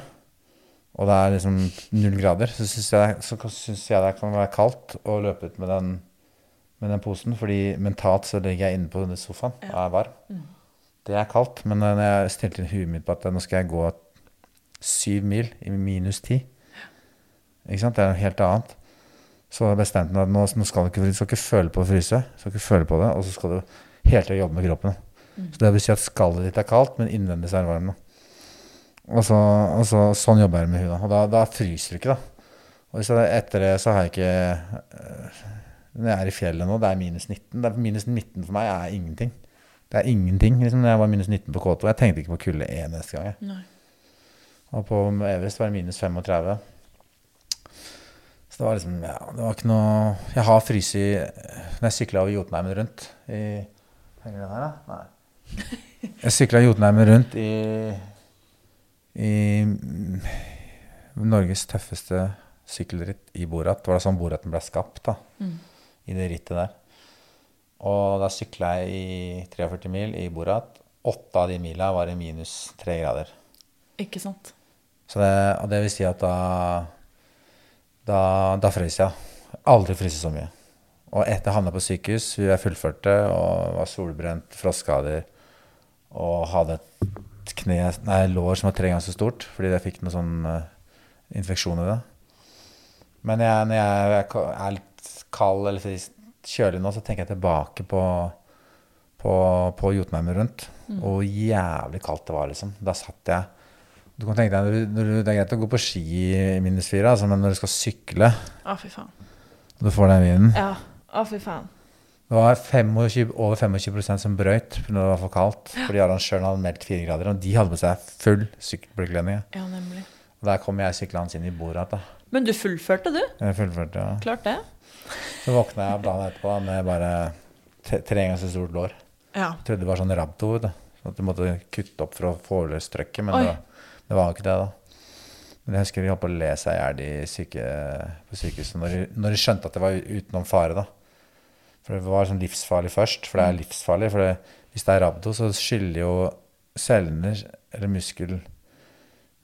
og det er liksom null grader, så syns jeg, jeg det kan være kaldt å løpe ut med den, med den posen. Fordi mentalt så ligger jeg inne på denne sofaen og er varm. Det er kaldt. Men når jeg stilte inn huet mitt på at nå skal jeg gå syv mil i minus ti Ikke sant? Det er noe helt annet. Så bestemte jeg at nå, nå skal du ikke, skal ikke føle på å fryse. Skal ikke føle på det, og så skal du hele tida jobbe med kroppen. Så det vil si at skallet ditt er kaldt, men innvendig så er det varmt. Og så, og så, sånn jobber jeg med huet. Og da, da fryser du ikke, da. Og hvis jeg, etter det så har jeg ikke øh, Når jeg er i fjellet nå, det er minus 19. Det er minus 19 for meg er ingenting. Det er ingenting. liksom Når jeg var minus 19 på K2, jeg tenkte ikke på kulde én eneste gang. jeg. Nei. Og på Everest var det minus 35. Så det var liksom Ja, det var ikke noe Jeg har fryst Når jeg sykla over Jotunheimen rundt i Henger den her, da? Nei. Jeg sykla Jotunheimen rundt i i mm, Norges tøffeste sykkelritt i Borat. Det var da sånn Boraten ble skapt, da. I det rittet der. Og da sykla jeg i 43 mil i Borat. Åtte av de mila var i minus tre grader. Ikke sant. Så det, og det vil si at da Da, da frøs jeg. Aldri fryst så mye. Og etter havna på sykehus, jeg fullførte og var solbrent, frostskader og hadde et kne, nei, lår som var tre ganger så stort fordi jeg fikk noe sånn uh, infeksjon i det. Men jeg, når jeg er er litt kald eller kjølig nå, så tenker jeg tilbake på, på, på Jotunheimen rundt. Og hvor jævlig kaldt det var, liksom. Da satt jeg Du kan tenke deg, når du, Det er greit å gå på ski i minus fire, altså, men når du skal sykle, Å, fy faen. og du får den vinden Ja. Å, fy faen. Det var 25, over 25% som brøyt når det var for kaldt. Fordi arrangøren hadde meldt fire grader, og de hadde på seg full sykkelbekledning. Ja, nemlig. Og der kom jeg syklende inn i bordet da. Men du fullførte, du. Jeg fullførte, ja. Klart det. Så våkna jeg dagen etterpå med bare tre, ganger så stort lår. Ja. Jeg trodde det var sånn rabdo. At du måtte kutte opp for å få løs trøkket, men Oi. det var, det var jo ikke det, da. Men jeg husker vi holdt på å le seg i hjel syke, på sykehuset når når de skjønte at det var utenom fare. da. For det var sånn livsfarlig først, for det er livsfarlig. For det, hvis det er rabdo, så skiller jo cellene, eller muskel,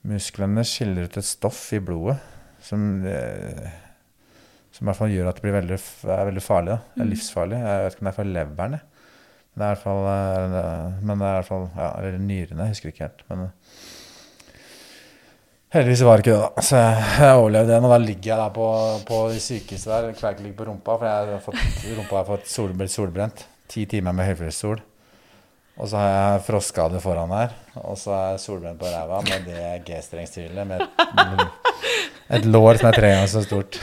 musklene skiller ut et stoff i blodet som, eh, som i hvert fall gjør at det blir veldig, er veldig farlig. Da. Det er livsfarlig. Jeg vet ikke om det er for leveren. Men det er i hvert fall, eh, men det er i hvert fall ja, Eller nyrene, jeg husker ikke helt. Men eh, heldigvis var det ikke det, da. Så jeg, jeg overlevde den. Og da ligger jeg der på, på sykehuset der. Kverken ligger på rumpa, for jeg har fått, rumpa har fått sol, solbrent. Ti timer med høyfjellssol. Og så har jeg frostskade foran her. Og så er jeg solbrent på ræva med det G-strengstyret med et, et lår som er tre ganger så stort.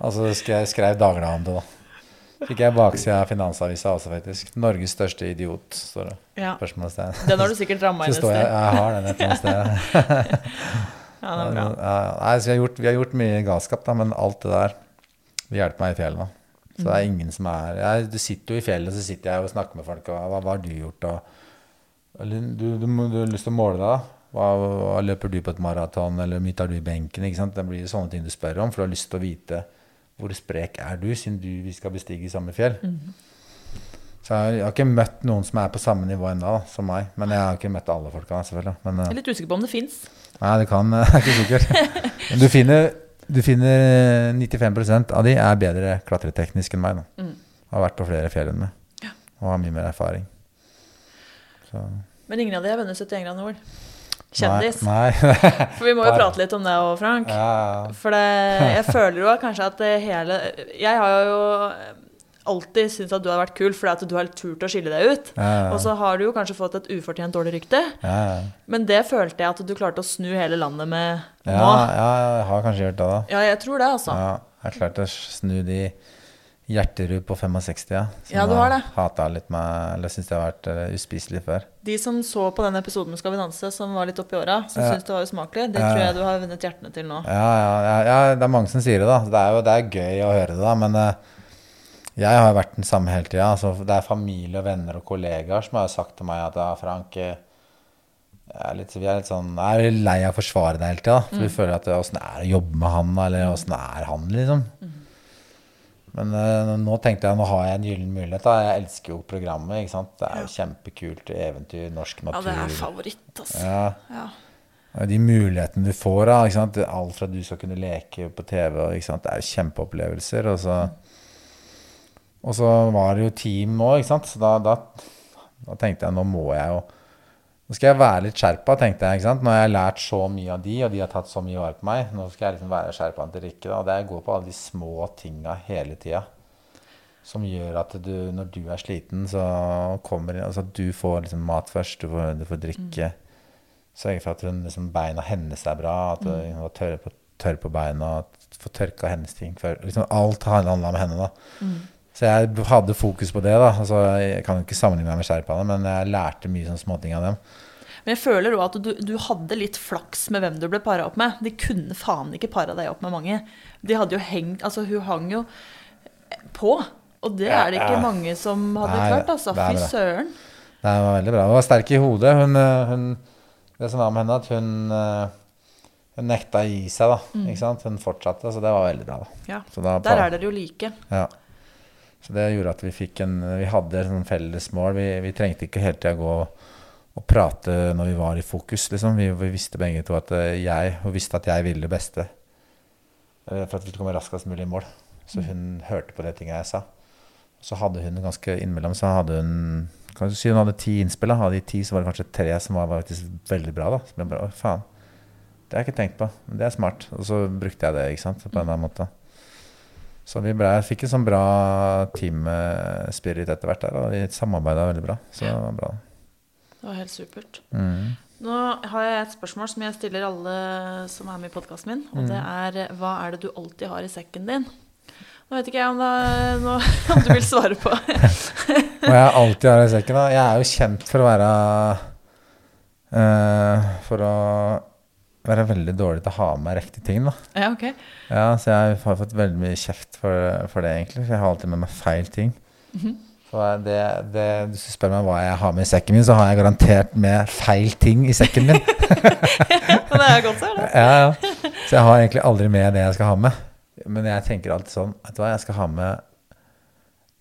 Og så skrev, skrev Dagbladet om det, da. Fikk jeg baksida av Finansavisa også, faktisk. 'Norges største idiot', står det. ja. Spørsmålstegn. Den har du sikkert ramma inn et står jeg, jeg har den et eller annet sted. Ja, det er bra. Ja, nei, så vi, har gjort, vi har gjort mye galskap, da, men alt det der det hjelper meg i fjellet. da. Så det Mm. er ingen som er jeg, Du sitter jo i fjellet, så sitter jeg og snakker med folk. Og, hva, hva har du gjort? Og, eller, du, du, du har lyst til å måle deg. da. Hva, hva løper du på et maraton, eller hvor mye tar du i benken? Det blir sånne ting du spør om, for du har lyst til å vite hvor sprek er du, siden du, vi skal bestige samme fjell. Mhm. Så jeg, har ikke møtt noen som er på samme nivå ennå, som meg. Men jeg har ikke møtt alle folka, selvfølgelig. Men, eh, Jeg er litt usikker på om det fins. Nei, det kan Jeg er ikke sikkert. Men du finner, du finner 95% av de er bedre klatreteknisk enn meg. Da. Mm. Har vært på flere fjell enn meg. Og har mye mer erfaring. Så, Men ingen av de er vunnet 71 grader nord. Kjendis. Nei. nei. For vi må jo prate litt om det òg, Frank. ja, ja. For det, jeg føler jo kanskje at det hele Jeg har jo alltid syntes at du har vært kul fordi at du har turt å skille deg ut. Ja, ja. Og så har du jo kanskje fått et ufortjent dårlig rykte. ja. Men det følte jeg at du klarte å snu hele landet med nå. ja, jeg har kanskje gjort det, da. Ja, jeg tror det, altså. Ja, jeg har klart å snu de Hjerterud på 65, ja. Som Ja, du har det. Hata litt meg, eller syns det har vært eh, uspiselig før. De som så på den episoden med Skal vi danse, som var litt oppi åra, som Ja. syntes det var usmakelig, det tror jeg du har vunnet hjertene til nå. Ja, ja, ja, ja, det er mange som sier det, da. Det er jo det er gøy å høre det, da. Men eh, jeg har jo vært den samme hele tida. Altså, det er familie og venner og kollegaer som har sagt til meg at ja, Frank eh, er litt, vi er litt sånn Jeg er lei av å forsvare deg hele tida. For vi føler at åssen er det å jobbe med han, eller åssen er han, liksom. Men uh, nå tenkte jeg nå har jeg en gyllen mulighet. da Jeg elsker jo programmet. ikke sant? Det er jo kjempekult. Eventyr, norsk natur. Ja, det er favoritt, altså. Ja. Ja. De mulighetene du får, da, ikke sant? alt fra du skal kunne leke på TV ikke sant? Det er jo kjempeopplevelser. Og så, og så var det jo team nå, ikke sant? så da, da, da tenkte jeg nå må jeg jo Nå skal jeg være litt skjerpa, tenkte jeg. ikke sant? Nå har jeg lært så mye av de, og de har tatt så mye vare på meg. Nå skal jeg liksom være skjerpa til Rikke. da, Og det går på alle de små tinga hele tida. Som gjør at du, når du er sliten, så kommer altså Du får liksom mat først, du får, du får drikke. Sørge for at hun, liksom, beina hennes er bra, at hun var tørr på, tørre på beina, få tørka hennes ting før. Liksom, alt handla om henne. da. Så jeg hadde fokus på det. da. Altså, jeg kan jo ikke sammenligne meg med sherpaene, men jeg lærte mye sånne småting av dem. Men jeg føler òg at du, du hadde litt flaks med hvem du ble para opp med. De kunne faen ikke para deg opp med mange. De hadde jo hengt Altså, hun hang jo på. Og det er det ikke mange som hadde Nei, klart, altså. Fy søren. Det var veldig bra. Hun var sterk i hodet. Hun, eh, hun, det som var med henne, at hun, eh, hun nekta å gi seg. da, ikke sant? Hun fortsatte, så det var veldig bra. da. Ja. Så da, Der er dere jo like. Ja. Så det gjorde at vi fikk en Vi hadde sånn felles mål. Vi, vi trengte ikke hele tida gå og prate når vi var i fokus, liksom. Vi, vi visste begge to at eh, jeg Hun visste at jeg ville det beste eh, for at vi skulle komme raskest mulig i mål. Så hun hørte på det tinget jeg sa. Så hadde hun ganske innimellom så hadde hun kan du si hun hadde ti innspill. da. Av de ti så var det kanskje tre som var faktisk veldig bra. da. Så ble bare, Å, faen. Det har jeg ikke tenkt på. Men det er smart. Og så brukte jeg det ikke sant, på en eller annen måte. Så vi ble, fikk en sånn bra team-spirit etter hvert der, og vi samarbeida veldig bra. Så det var bra. Det var helt supert. Mm. Nå har jeg et spørsmål som jeg stiller alle som er med i podkasten min. Og det er hva er det du alltid har i sekken din? Nå vet ikke jeg om, det, nå, om du vil svare på. hva jeg alltid har i sekken. da. Jeg er jo kjent for å være uh, For å være veldig dårlig til å ha med meg riktige ting. da. ja, ok. Ja, Så jeg har fått veldig mye kjeft for, for det, egentlig. For jeg har alltid med meg feil ting. Så det, det, Hvis du spør meg hva jeg har med i sekken min, så har jeg garantert med feil ting i sekken min. Men det er godt å høre. ja, ja. Så jeg har egentlig aldri med det jeg skal ha med. Men jeg tenker alltid sånn Vet du hva, jeg skal ha med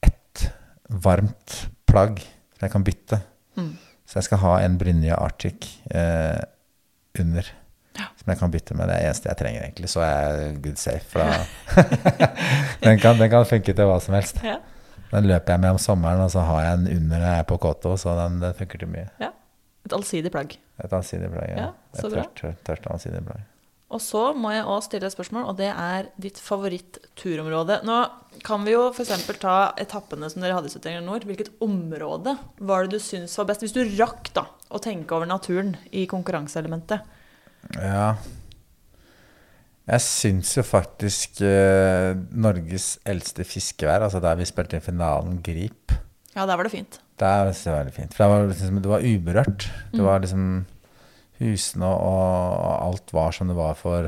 ett varmt plagg som jeg kan bytte. Mm. Så jeg skal ha en Brynje Arctic eh, under. Som jeg kan bytte med. Det er eneste jeg trenger, egentlig. Så er jeg good safe. Den, kan, den kan funke til hva som helst. Ja. Den løper jeg med om sommeren, og så har jeg en under når jeg er på Koto, så den, den funker til mye. ja. Et allsidig plagg. Et allsidig plagg. Ja. Ja, så Et bra. tørt, tørt, tørt allsidig plagg. Og så må jeg også stille et spørsmål, og det er ditt favoritt-turområde. Nå kan vi jo f.eks. ta etappene som dere hadde i 71 Nord. Hvilket område var det du syns var best? Hvis du rakk da å tenke over naturen i konkurranseelementet. Ja. Jeg syns jo faktisk eh, Norges eldste fiskevær, altså der vi spilte i finalen, Grip, Ja, der var det fint. der synes jeg var veldig fint. For det var, liksom, det var uberørt. Det var liksom Husene og, og alt var som det var for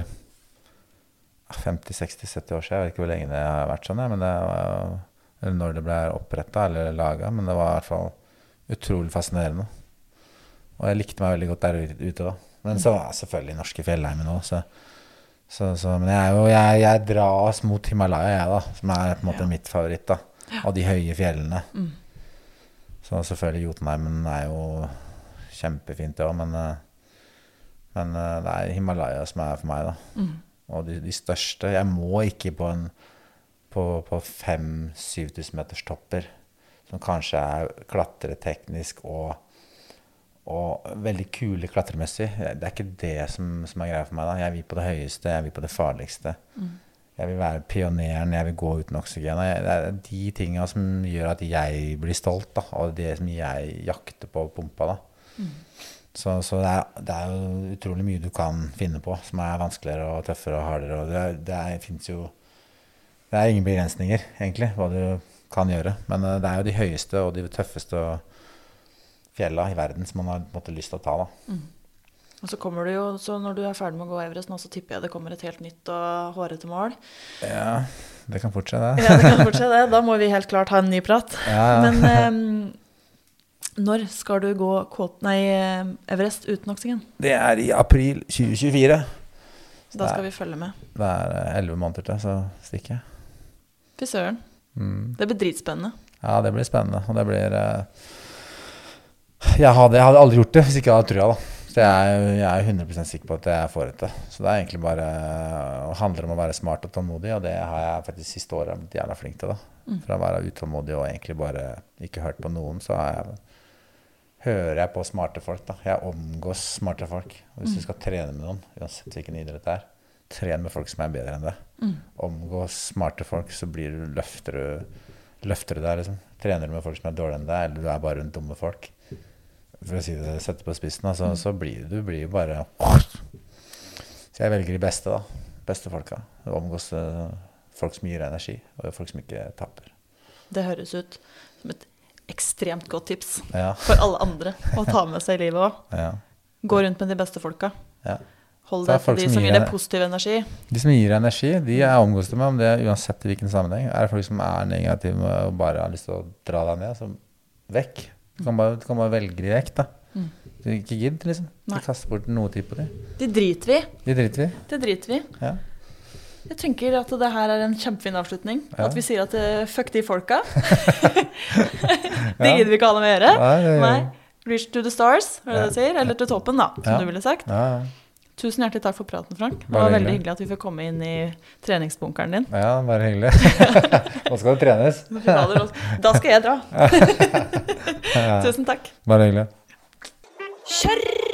50-60-70 år siden. Jeg vet ikke hvor lenge det har vært sånn, jeg, men det var, eller når det ble oppretta eller laga. Men det var i hvert fall utrolig fascinerende. Og jeg likte meg veldig godt der ute- da. Men så var jeg selvfølgelig norske fjellheimen òg, så, så, så Men jeg, er jo, jeg, jeg dras mot Himalaya, jeg, da. Som er på en måte Ja. mitt favoritt, da. Av de høye fjellene. Mm. Så selvfølgelig Jotunheimen er jo kjempefint, det òg, men, eh, men eh, det er Himalaya som er for meg, da. Mm. Og de, de største Jeg må ikke på en på, på 5000-7000 meters topper, som kanskje er klatreteknisk og, og veldig kule klatremessig. Det er ikke det som, som er greia for meg. da. Jeg vil på det høyeste, jeg vil på det farligste. Jeg vil være pioneren, jeg vil gå uten oksygen. og Det er de tinga som gjør at jeg blir stolt, da, og det som jeg jakter på pumpa. da. Så, så det, er, det er jo utrolig mye du kan finne på som er vanskeligere og tøffere og hardere. Og det, det er, jo det er ingen begrensninger, egentlig, hva du kan gjøre. Men uh, det er jo de høyeste og de tøffeste fjella i verden som man har måtte, lyst til å ta. da. Mm. Og så kommer du jo, så når du er ferdig med å gå Everest nå, så tipper jeg det kommer et helt nytt og hårete mål. Ja, det kan fortsette, det. ja, det kan fortsette det. Da må vi helt klart ha en ny prat. Ja, ja. Men um, når skal du gå nei, Everest uten oksygen? Det er i april 2024. Så Da skal vi følge med. Det er eh, elleve måneder til, så stikker jeg. Fy søren. Mm. Det blir dritspennende. Ja, det blir spennende. Og det blir uh, jeg, hadde, jeg hadde aldri gjort det hvis ikke jeg hadde trua, da. Så jeg, jeg er 100 sikker på at jeg får dette. Så det er egentlig bare det handler om å være smart og tålmodig, og det har jeg faktisk siste året blitt jævla flink til. da. Mm. Fra å være utålmodig og egentlig bare ikke hørt på noen, så jeg, hører jeg på smarte folk. da. Jeg omgås smarte folk. Og hvis mm. du skal trene med noen, uansett hvilken idrett det er, tren med folk som er bedre enn deg. Mm. Omgås smarte folk, så blir du løfter du, løfter du deg. liksom. Trener du med folk som er dårligere enn deg, eller du er bare rundt dumme folk, for å si det, sette på spissen, altså, så blir du blir bare Så jeg velger de beste, da. Beste folka. Omgås uh, folk som gir energi, og folk som ikke taper. Det høres ut som et ekstremt godt tips ja. for alle andre å ta med seg i livet òg. Ja. Gå rundt med de beste folka. Ja. Hold deg til de som, gir deg positiv energi. De som gir energi, de er omgås med om det uansett i hvilken sammenheng. Er det folk som er negative og bare har lyst til å dra deg ned, så vekk. Du kan bare, du kan bare velge de vekk, da. Mm. Ikke gidd, liksom. Ikke kaste bort noe tid på dem. De driter vi. De driter vi. Det driter vi. Ja. Jeg tenker at det her er en kjempefin avslutning. Ja. At vi sier at uh, fuck de folka. det gidder vi ikke ha noe med å gjøre. Nei, Nei. Reach to the stars, er det det du sier? Eller til toppen, da, som du ville sagt. Ja, Ja, Tusen hjertelig takk for praten, Frank. Det var veldig hyggelig at vi fikk komme inn i treningsbunkeren din. Ja, bare hyggelig. Nå skal det trenes. Da skal jeg dra. Tusen takk. Bare hyggelig. Kjør!